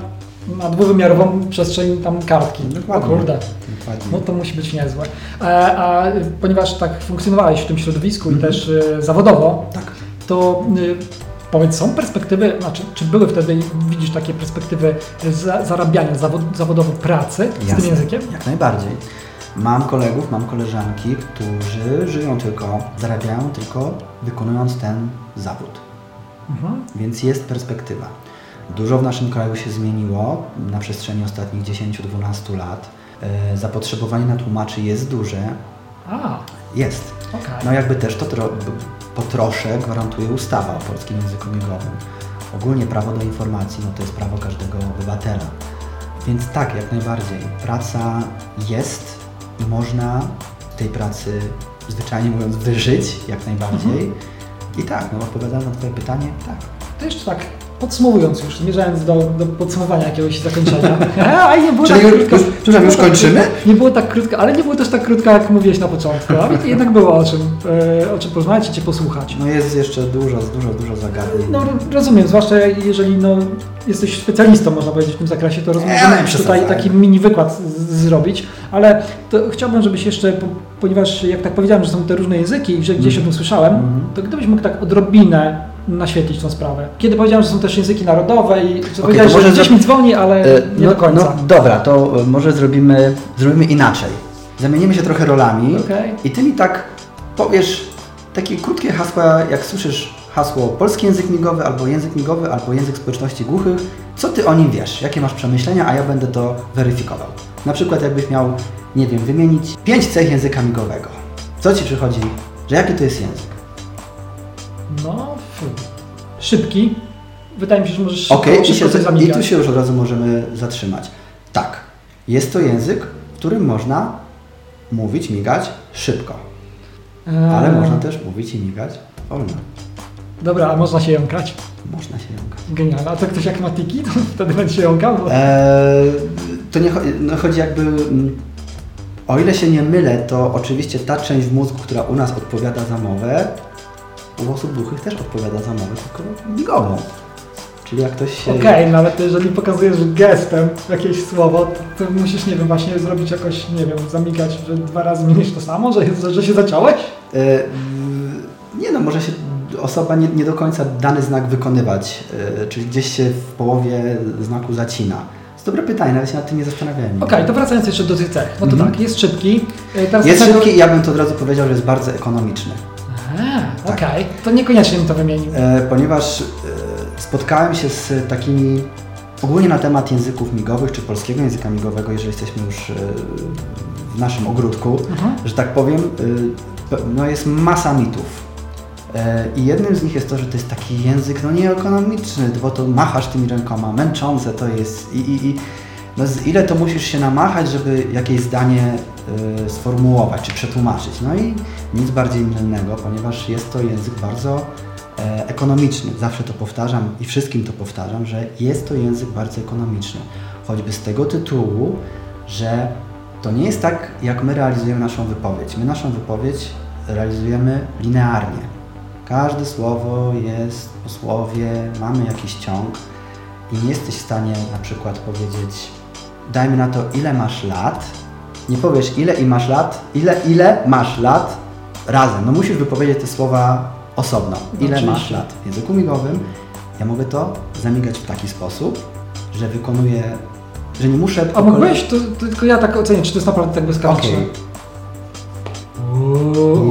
na dwuwymiarową przestrzeń tam kartki. Dokładnie. O kurde. Dokładnie. No to musi być niezłe. E, a ponieważ tak funkcjonowałeś w tym środowisku i Mhm. też y, zawodowo, tak. to y, Powiedz, są perspektywy, znaczy, czy były wtedy, widzisz takie perspektywy za, zarabiania zawod, zawodowo pracy z Jasne, tym językiem? Jak najbardziej. Mam kolegów, mam koleżanki, którzy żyją tylko, zarabiają tylko wykonując ten zawód. Mhm. Więc jest perspektywa. Dużo w naszym kraju się zmieniło na przestrzeni ostatnich 10-12 lat. E, Zapotrzebowanie na tłumaczy jest duże. A, Jest. okej. No jakby też to tro, po trosze gwarantuje ustawa o polskim języku migowym. Ogólnie prawo do informacji, no to jest prawo każdego obywatela. Więc tak, jak najbardziej. Praca jest i można tej pracy, zwyczajnie mówiąc, wyżyć jak najbardziej. I tak, no odpowiadając na Twoje pytanie, tak. To jeszcze tak podsumowując już, zmierzając do, do podsumowania jakiegoś zakończenia. A, nie było Czyli tak już- krótko. już- już nie było tak kończymy? krótko- Nie było tak krótko, ale nie było też tak krótko, jak mówiłeś na początku. A jednak było o czym, e, o czym porozmawiać i Cię posłuchać. No jest jeszcze dużo, dużo, dużo zagadnień. No ro- rozumiem, zwłaszcza jeżeli no, jesteś specjalistą, można powiedzieć, w tym zakresie, to rozumiem, że ale tutaj taki mini wykład zrobić, ale to chciałbym, żebyś jeszcze, po, ponieważ jak tak powiedziałem, że są te różne języki i że gdzieś o tym słyszałem, Mhm. to gdybyś mógł tak odrobinę naświetlić tą sprawę. Kiedy powiedziałem, że są też języki narodowe i że to powiedziałeś, że gdzieś mi dzwoni, ale E, nie no, do końca. No dobra, to e, może zrobimy, zrobimy inaczej. Zamienimy się trochę rolami Okej. i ty mi tak powiesz takie krótkie hasła, jak słyszysz hasło polski język migowy, albo język migowy, albo język społeczności głuchych, co ty o nim wiesz, jakie masz przemyślenia, a ja będę to weryfikował. Na przykład jakbyś miał, nie wiem, wymienić pięć cech języka migowego. Co ci przychodzi, że jaki to jest język? No, szybki. Wydaje mi się, że możesz szybko, i, szybko się- i zamigać. tu się już od razu możemy zatrzymać. Tak, jest to język, w którym można mówić, migać szybko, ale Eee, można też mówić i migać wolno. Dobra, a można się jąkać. Można się jąkać. Genialne. A to ktoś jak ma tiki, to wtedy będzie się jąkał? Bo... Eee, to nie chodzi, no chodzi jakby, mm, o ile się nie mylę, to oczywiście ta część w mózgu, która u nas odpowiada za mowę, u osób głuchych też odpowiada za mowę, tylko migową. Czyli jak ktoś się... Okej, nawet jeżeli pokazujesz gestem jakieś słowo, to, to musisz, nie wiem, właśnie zrobić jakoś, nie wiem, zamigać, że dwa razy miniesz to samo, że, że, że się zaciąłeś? E, Nie no, może się osoba nie, nie do końca dany znak wykonywać, e, czyli gdzieś się w połowie znaku zacina. To jest dobre pytanie, nawet się nad tym nie zastanawiałem. Okej, to wracając jeszcze do tych cech. No to Mhm. tak, jest szybki. E, Teraz Jest szybki i ja bym to od razu powiedział, że jest bardzo ekonomiczny. Tak. Okej, to niekoniecznie bym to wymienił. E, ponieważ e, spotkałem się z takimi ogólnie na temat języków migowych, czy polskiego języka migowego, jeżeli jesteśmy już e, w naszym ogródku, Mhm. że tak powiem, e, no jest masa mitów. E, I jednym z nich jest to, że to jest taki język no nieekonomiczny, bo to machasz tymi rękoma, męczące to jest i, i, i no ile to musisz się namachać, żeby jakieś zdanie e, sformułować czy przetłumaczyć. No i nic bardziej mylnego, ponieważ jest to język bardzo e, ekonomiczny. Zawsze to powtarzam i wszystkim to powtarzam, że jest to język bardzo ekonomiczny. Choćby z tego tytułu, że to nie jest tak, jak my realizujemy naszą wypowiedź. My naszą wypowiedź realizujemy linearnie. Każde słowo jest po słowie, mamy jakiś ciąg i nie jesteś w stanie na przykład powiedzieć, dajmy na to, ile masz lat. Nie powiesz, ile i masz lat, ile, ile masz lat razem. No musisz wypowiedzieć te słowa osobno. Ile Oczywiście. masz lat? W języku migowym ja mogę to zamigać w taki sposób, że wykonuję, że nie muszę... A mógłbyś? To, to tylko ja tak ocenię, czy to jest naprawdę tak błyskawiczne. Okej.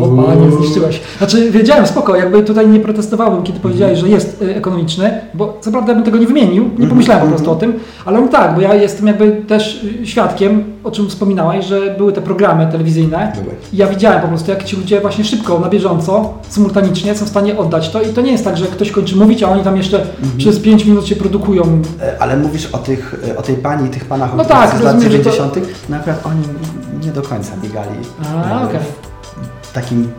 O panie, zniszczyłeś. Znaczy wiedziałem, spoko, jakby tutaj nie protestowałbym, kiedy powiedziałeś, że jest y, ekonomiczny, bo co prawda bym tego nie wymienił, nie Mhm, pomyślałem po mhm. prostu o tym, ale on tak, bo ja jestem jakby też y, świadkiem, o czym wspominałeś, że były te programy telewizyjne i ja widziałem po prostu, jak ci ludzie właśnie szybko, na bieżąco, symultanicznie są w stanie oddać to i to nie jest tak, że ktoś kończy mówić, a oni tam jeszcze Mhm. przez 5 minut się produkują. E, Ale mówisz o, tych, e, o tej pani i tych panach No tak, z lat rozumiem, że to- 90. No akurat oni nie do końca biegali A, e, okej. Takim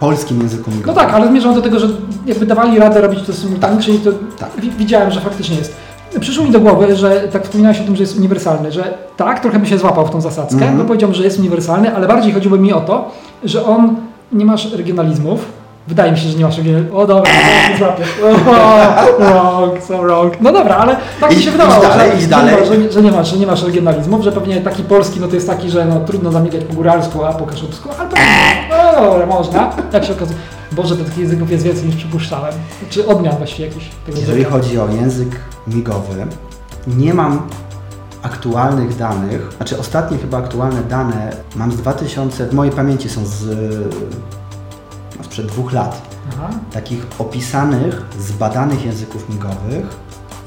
polskim języku No migowym. tak, ale zmierzam do tego, że jakby dawali radę robić to symultanicznie i to Tak. wi- widziałem, że faktycznie jest. Przyszło mi do głowy, że tak wspominałeś o tym, że jest uniwersalny, że tak, trochę by się złapał w tą zasadzkę, Mhm. bo powiedziałbym, że jest uniwersalny, ale bardziej chodziło mi o to, że on nie masz regionalizmów. Wydaje mi się, że nie masz regionalizmów. O dobra, złapię. O, wrong, so wrong. No dobra, ale tak mi się wydawało, dalej, że, dalej. że, nie- że, nie masz, że nie masz regionalizmów, że pewnie taki polski no to jest taki, że no, trudno zamigać po góralsku, a po kaszubsku, ale pewnie, no dobra, można, jak się okazuje. Boże, to takich języków jest więcej niż przypuszczałem. Czy odmian właściwie jakiś tego Jeżeli języka. chodzi o język migowy, nie mam aktualnych danych, znaczy ostatnie chyba aktualne dane mam z 2000, w mojej pamięci są z no, sprzed dwóch lat. Aha. Takich opisanych, zbadanych języków migowych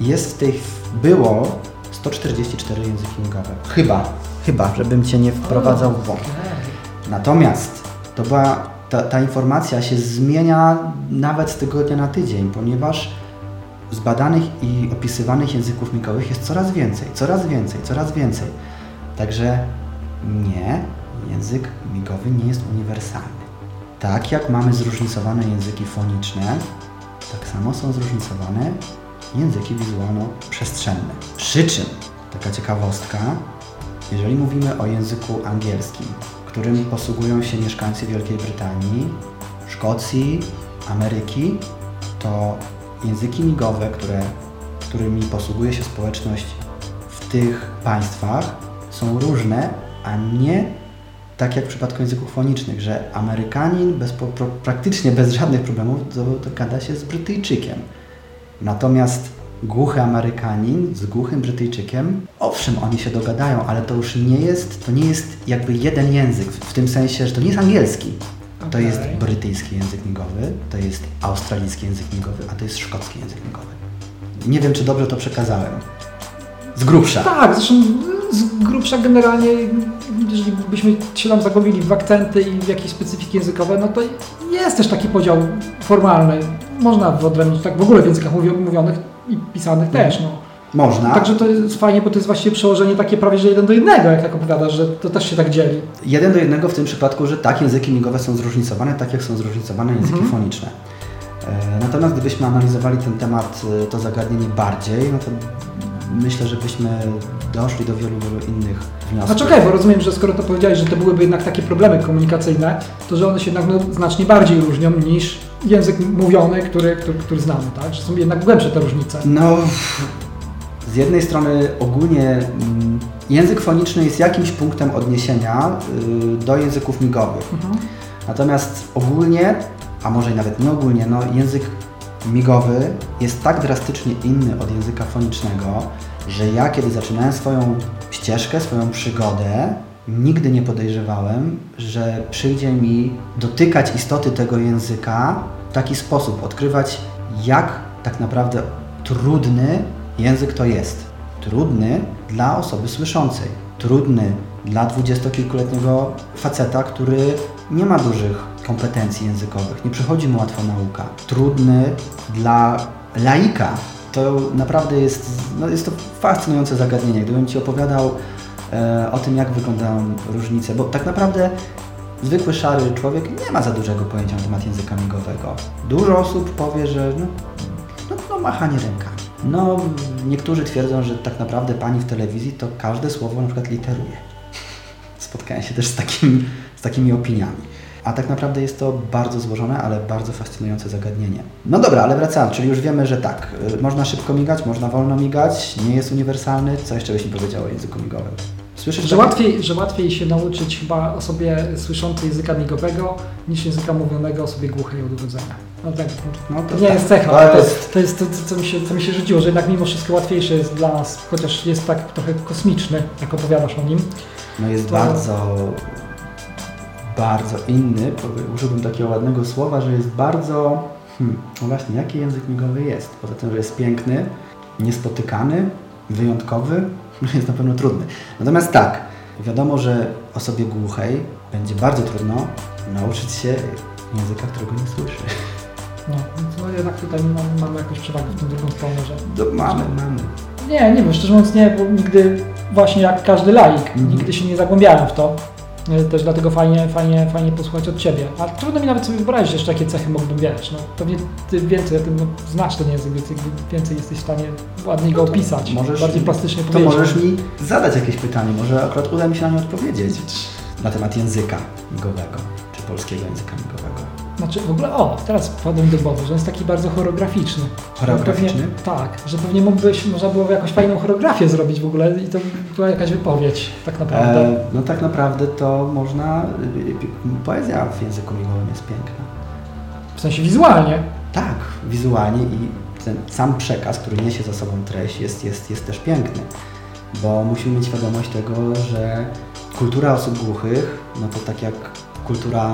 jest w tej, było 144 języki migowe. Chyba, chyba, żebym Cię nie wprowadzał w błąd. Natomiast to była, ta, ta informacja się zmienia nawet z tygodnia na tydzień, ponieważ zbadanych i opisywanych języków migowych jest coraz więcej, coraz więcej, coraz więcej. Także nie, język migowy nie jest uniwersalny. Tak jak mamy zróżnicowane języki foniczne, tak samo są zróżnicowane języki wizualno-przestrzenne. Przy czym, taka ciekawostka, jeżeli mówimy o języku angielskim, którym posługują się mieszkańcy Wielkiej Brytanii, Szkocji, Ameryki, to języki migowe, które, którymi posługuje się społeczność w tych państwach, są różne, a nie tak jak w przypadku języków fonicznych, że Amerykanin bez, praktycznie bez żadnych problemów to, to gada się z Brytyjczykiem. Natomiast głuchy Amerykanin z głuchym Brytyjczykiem, owszem, oni się dogadają, ale to już nie jest, to nie jest jakby jeden język, w tym sensie, że to nie jest angielski. To Okej. jest brytyjski język migowy, to jest australijski język migowy, a to jest szkocki język migowy. Nie wiem, czy dobrze to przekazałem. Z grubsza. Tak, zresztą z grubsza generalnie, jeżeli byśmy się tam zagłębili w akcenty i w jakieś specyfiki językowe, no to jest też taki podział formalny. Można wyodrębnić tak w ogóle w językach mówi- mówionych i pisanych też. No. Można. Także to jest fajnie, bo to jest właściwie przełożenie takie prawie że jeden do jednego, jak tak opowiadasz, że to też się tak dzieli. Jeden do jednego w tym przypadku, że tak, języki migowe są zróżnicowane, tak jak są zróżnicowane języki Mhm. foniczne. E, Natomiast gdybyśmy analizowali ten temat, e, to zagadnienie bardziej, no to myślę, że byśmy doszli do wielu, wielu innych wniosków. Znaczy okej, bo rozumiem, że skoro to powiedziałeś, że to byłyby jednak takie problemy komunikacyjne, to że one się jednak no, znacznie bardziej różnią niż język mówiony, który, który, który znamy, tak? Że są jednak głębsze te różnice. No, z jednej strony ogólnie mm, język foniczny jest jakimś punktem odniesienia y, do języków migowych. Mhm. Natomiast ogólnie, a może i nawet nie ogólnie, no, język migowy jest tak drastycznie inny od języka fonicznego, że ja kiedy zaczynałem swoją ścieżkę, swoją przygodę, nigdy nie podejrzewałem, że przyjdzie mi dotykać istoty tego języka w taki sposób, odkrywać jak tak naprawdę trudny język to jest. Trudny dla osoby słyszącej, trudny dla dwudziestokilkuletniego faceta, który nie ma dużych kompetencji językowych, nie przychodzi mu łatwo nauka. Trudny dla laika. To naprawdę jest, no jest to fascynujące zagadnienie. Gdybym Ci opowiadał e, o tym, jak wyglądają różnice, bo tak naprawdę zwykły szary człowiek nie ma za dużego pojęcia na temat języka migowego. Dużo osób powie, że no, no, no machanie rękami. No, niektórzy twierdzą, że tak naprawdę pani w telewizji to każde słowo na przykład literuje. Spotkałem się też z takimi, z takimi opiniami. A tak naprawdę jest to bardzo złożone, ale bardzo fascynujące zagadnienie. No dobra, ale wracając, czyli już wiemy, że tak, y, można szybko migać, można wolno migać, nie jest uniwersalny. Co jeszcze byś mi powiedział o języku migowym? Słyszysz Że takie- łatwiej, że łatwiej się nauczyć chyba osobie słyszącej języka migowego niż języka mówionego osobie głuchej od urodzenia. No tak, No to nie tak. jest cecha, To ale to jest- jest, to, jest to, co, mi się, co mi się rzuciło, że jednak mimo wszystko łatwiejsze jest dla nas, chociaż jest tak trochę kosmiczny, jak opowiadasz o nim. No jest To- bardzo, bardzo inny. Użyłbym takiego ładnego słowa, że jest bardzo. Hmm, no właśnie, jaki język migowy jest? Poza tym, że jest piękny, niespotykany, wyjątkowy, jest na pewno trudny. Natomiast tak, wiadomo, że osobie głuchej będzie bardzo trudno nauczyć się języka, którego nie słyszy. No, no jednak tutaj mamy, mamy jakąś przewagę w tą drugą stronę, że No, mamy, mamy. Nie, nie wiem, szczerze mówiąc nie, bo nigdy właśnie jak każdy laik, Mhm. nigdy się nie zagłębiałem w to. E, Też dlatego fajnie, fajnie, fajnie posłuchać od Ciebie. A trudno mi nawet sobie wyobrazić jeszcze, jakie cechy mógłbym wiesz. No, pewnie Ty więcej o tym no, znasz ten język, więc więcej jesteś w stanie ładniej go opisać, Możesz, bardziej plastycznie to powiedzieć. możesz mi zadać jakieś pytanie, może akurat uda mi się na nie odpowiedzieć. Na temat języka migowego, czy polskiego języka migowego. Znaczy w ogóle, o, teraz wpadłem do głowy, że jest taki bardzo choreograficzny. Choreograficzny? Pewnie, tak, że pewnie mógłbyś, można było jakąś fajną choreografię zrobić w ogóle i to była jakaś wypowiedź tak naprawdę. E, no tak naprawdę to można, y, y, poezja w języku migowym jest piękna. W sensie wizualnie. Tak, wizualnie i ten sam przekaz, który niesie za sobą treść jest, jest, jest też piękny, bo musimy mieć świadomość tego, że kultura osób głuchych, no to tak jak kultura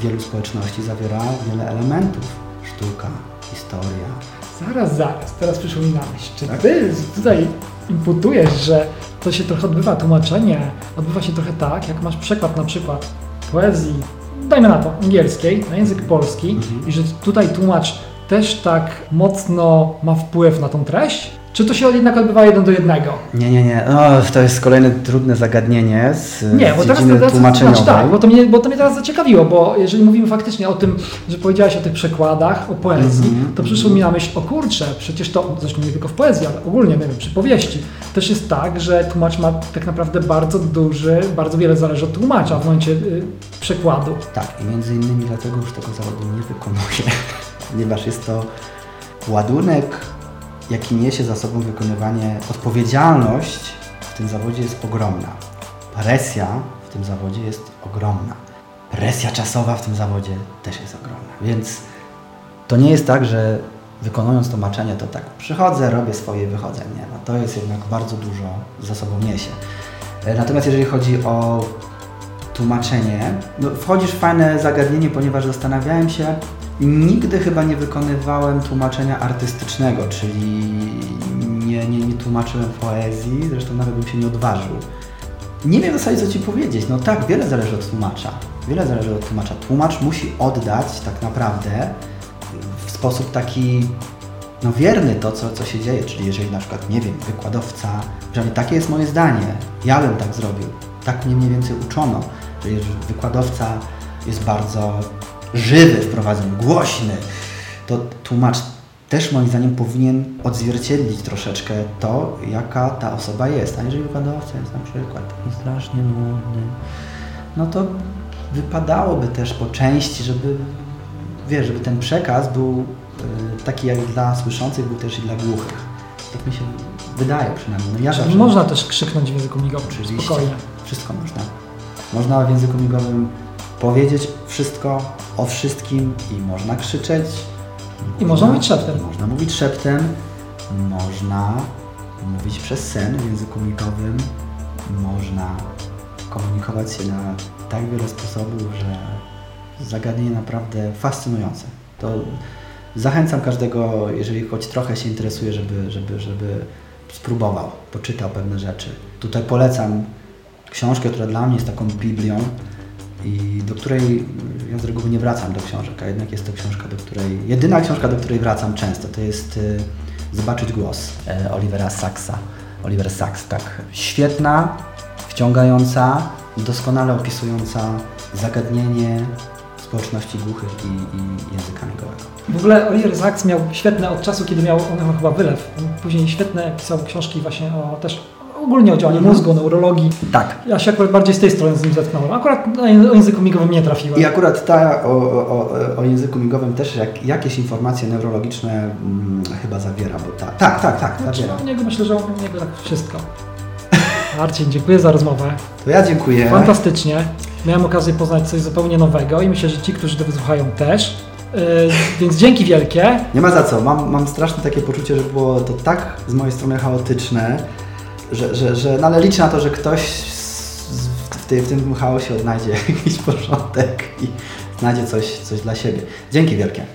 wielu społeczności zawiera wiele elementów. Sztuka, historia. Zaraz, zaraz, teraz przyszło mi na myśl. Czy Tak? ty tutaj imputujesz, że to się trochę odbywa, tłumaczenie odbywa się trochę tak, jak masz przekład na przykład poezji, dajmy na to, angielskiej, na język polski Mhm. i że tutaj tłumacz też tak mocno ma wpływ na tą treść? Czy to się jednak odbywa jeden do jednego? Nie, nie, nie. No, to jest kolejne trudne zagadnienie z, Nie, z bo teraz, tłumaczeniowej. znaczy tak, bo to, mnie, bo to mnie teraz zaciekawiło, bo jeżeli mówimy faktycznie o tym, że powiedziałaś o tych przekładach, o poezji, Mhm. to przyszło mi na myśl, o kurczę, przecież to, zresztą nie tylko w poezji, ale ogólnie, nie wiem, przy powieści, też jest tak, że tłumacz ma tak naprawdę bardzo duży, bardzo wiele zależy od tłumacza w momencie y, przekładu. Tak, i między innymi dlatego już tego zawodu nie wykonuję, ponieważ jest to ładunek, jaki niesie za sobą wykonywanie, odpowiedzialność w tym zawodzie jest ogromna. Presja w tym zawodzie jest ogromna. Presja czasowa w tym zawodzie też jest ogromna. Więc to nie jest tak, że wykonując tłumaczenie, to tak przychodzę, robię swoje i wychodzę. Nie, no to jest jednak bardzo dużo za sobą niesie. E, Natomiast jeżeli chodzi o tłumaczenie, no wchodzisz w fajne zagadnienie, ponieważ zastanawiałem się, nigdy chyba nie wykonywałem tłumaczenia artystycznego, czyli nie, nie, nie tłumaczyłem poezji, zresztą nawet bym się nie odważył. Nie wiem w zasadzie co Ci powiedzieć. No tak, wiele zależy od tłumacza. Wiele zależy od tłumacza. Tłumacz musi oddać tak naprawdę w sposób taki no wierny to, co, co się dzieje. Czyli jeżeli na przykład, nie wiem, wykładowca, że takie jest moje zdanie, ja bym tak zrobił. Tak mnie mniej więcej uczono, jeżeli wykładowca jest bardzo żywy w prowadzeniu, głośny, to tłumacz też moim zdaniem powinien odzwierciedlić troszeczkę to, jaka ta osoba jest. A jeżeli wykładowca jest na przykład taki strasznie nudny, no to wypadałoby też po części, żeby, wiesz, żeby ten przekaz był y, taki jak dla słyszących, był też i dla głuchych. Tak mi się wydaje przynajmniej. No ja zawsze- można też krzyknąć w języku migowym, Oczywiście. spokojnie. Wszystko można. Można w języku migowym powiedzieć wszystko o wszystkim i można krzyczeć. I można mówić szeptem. Można mówić szeptem. Można mówić przez sen w języku migowym. Można komunikować się na tak wiele sposobów, że zagadnienie naprawdę fascynujące. To zachęcam każdego, jeżeli choć trochę się interesuje, żeby, żeby, żeby spróbował, poczytał pewne rzeczy. Tutaj polecam książkę, która dla mnie jest taką Biblią i do której ja z reguły nie wracam do książek, a jednak jest to książka, do której, jedyna książka, do której wracam często, to jest y, Zobaczyć głos e, Olivera Saxa. Oliver Sacks, tak. Świetna, wciągająca, doskonale opisująca zagadnienie społeczności głuchych i, i języka migowego. W ogóle Oliver Sacks miał świetne od czasu, kiedy miał on chyba wylew. Później świetne pisał książki właśnie o też ogólnie o działaniu Mhm. mózgu, o neurologii. Tak, Ja się akurat bardziej z tej strony z nim zetknąłem. Akurat o języku migowym nie trafiłem. I akurat ta o, o, o, języku migowym też jak, jakieś informacje neurologiczne mm, chyba zawiera, bo ta, tak, tak, tak, Znaczy, zawiera. niego myślę, że o niego tak wszystko. Marcin, dziękuję za rozmowę. To ja dziękuję. Fantastycznie. Miałem okazję poznać coś zupełnie nowego i myślę, że ci, którzy to wysłuchają też. Yy, więc dzięki wielkie. Nie ma za co. Mam, mam straszne takie poczucie, że było to tak z mojej strony chaotyczne, że, że, że no ale liczę na to, że ktoś z- w, tej, w tym chaosie odnajdzie jakiś porządek i znajdzie coś, coś dla siebie. Dzięki wielkie.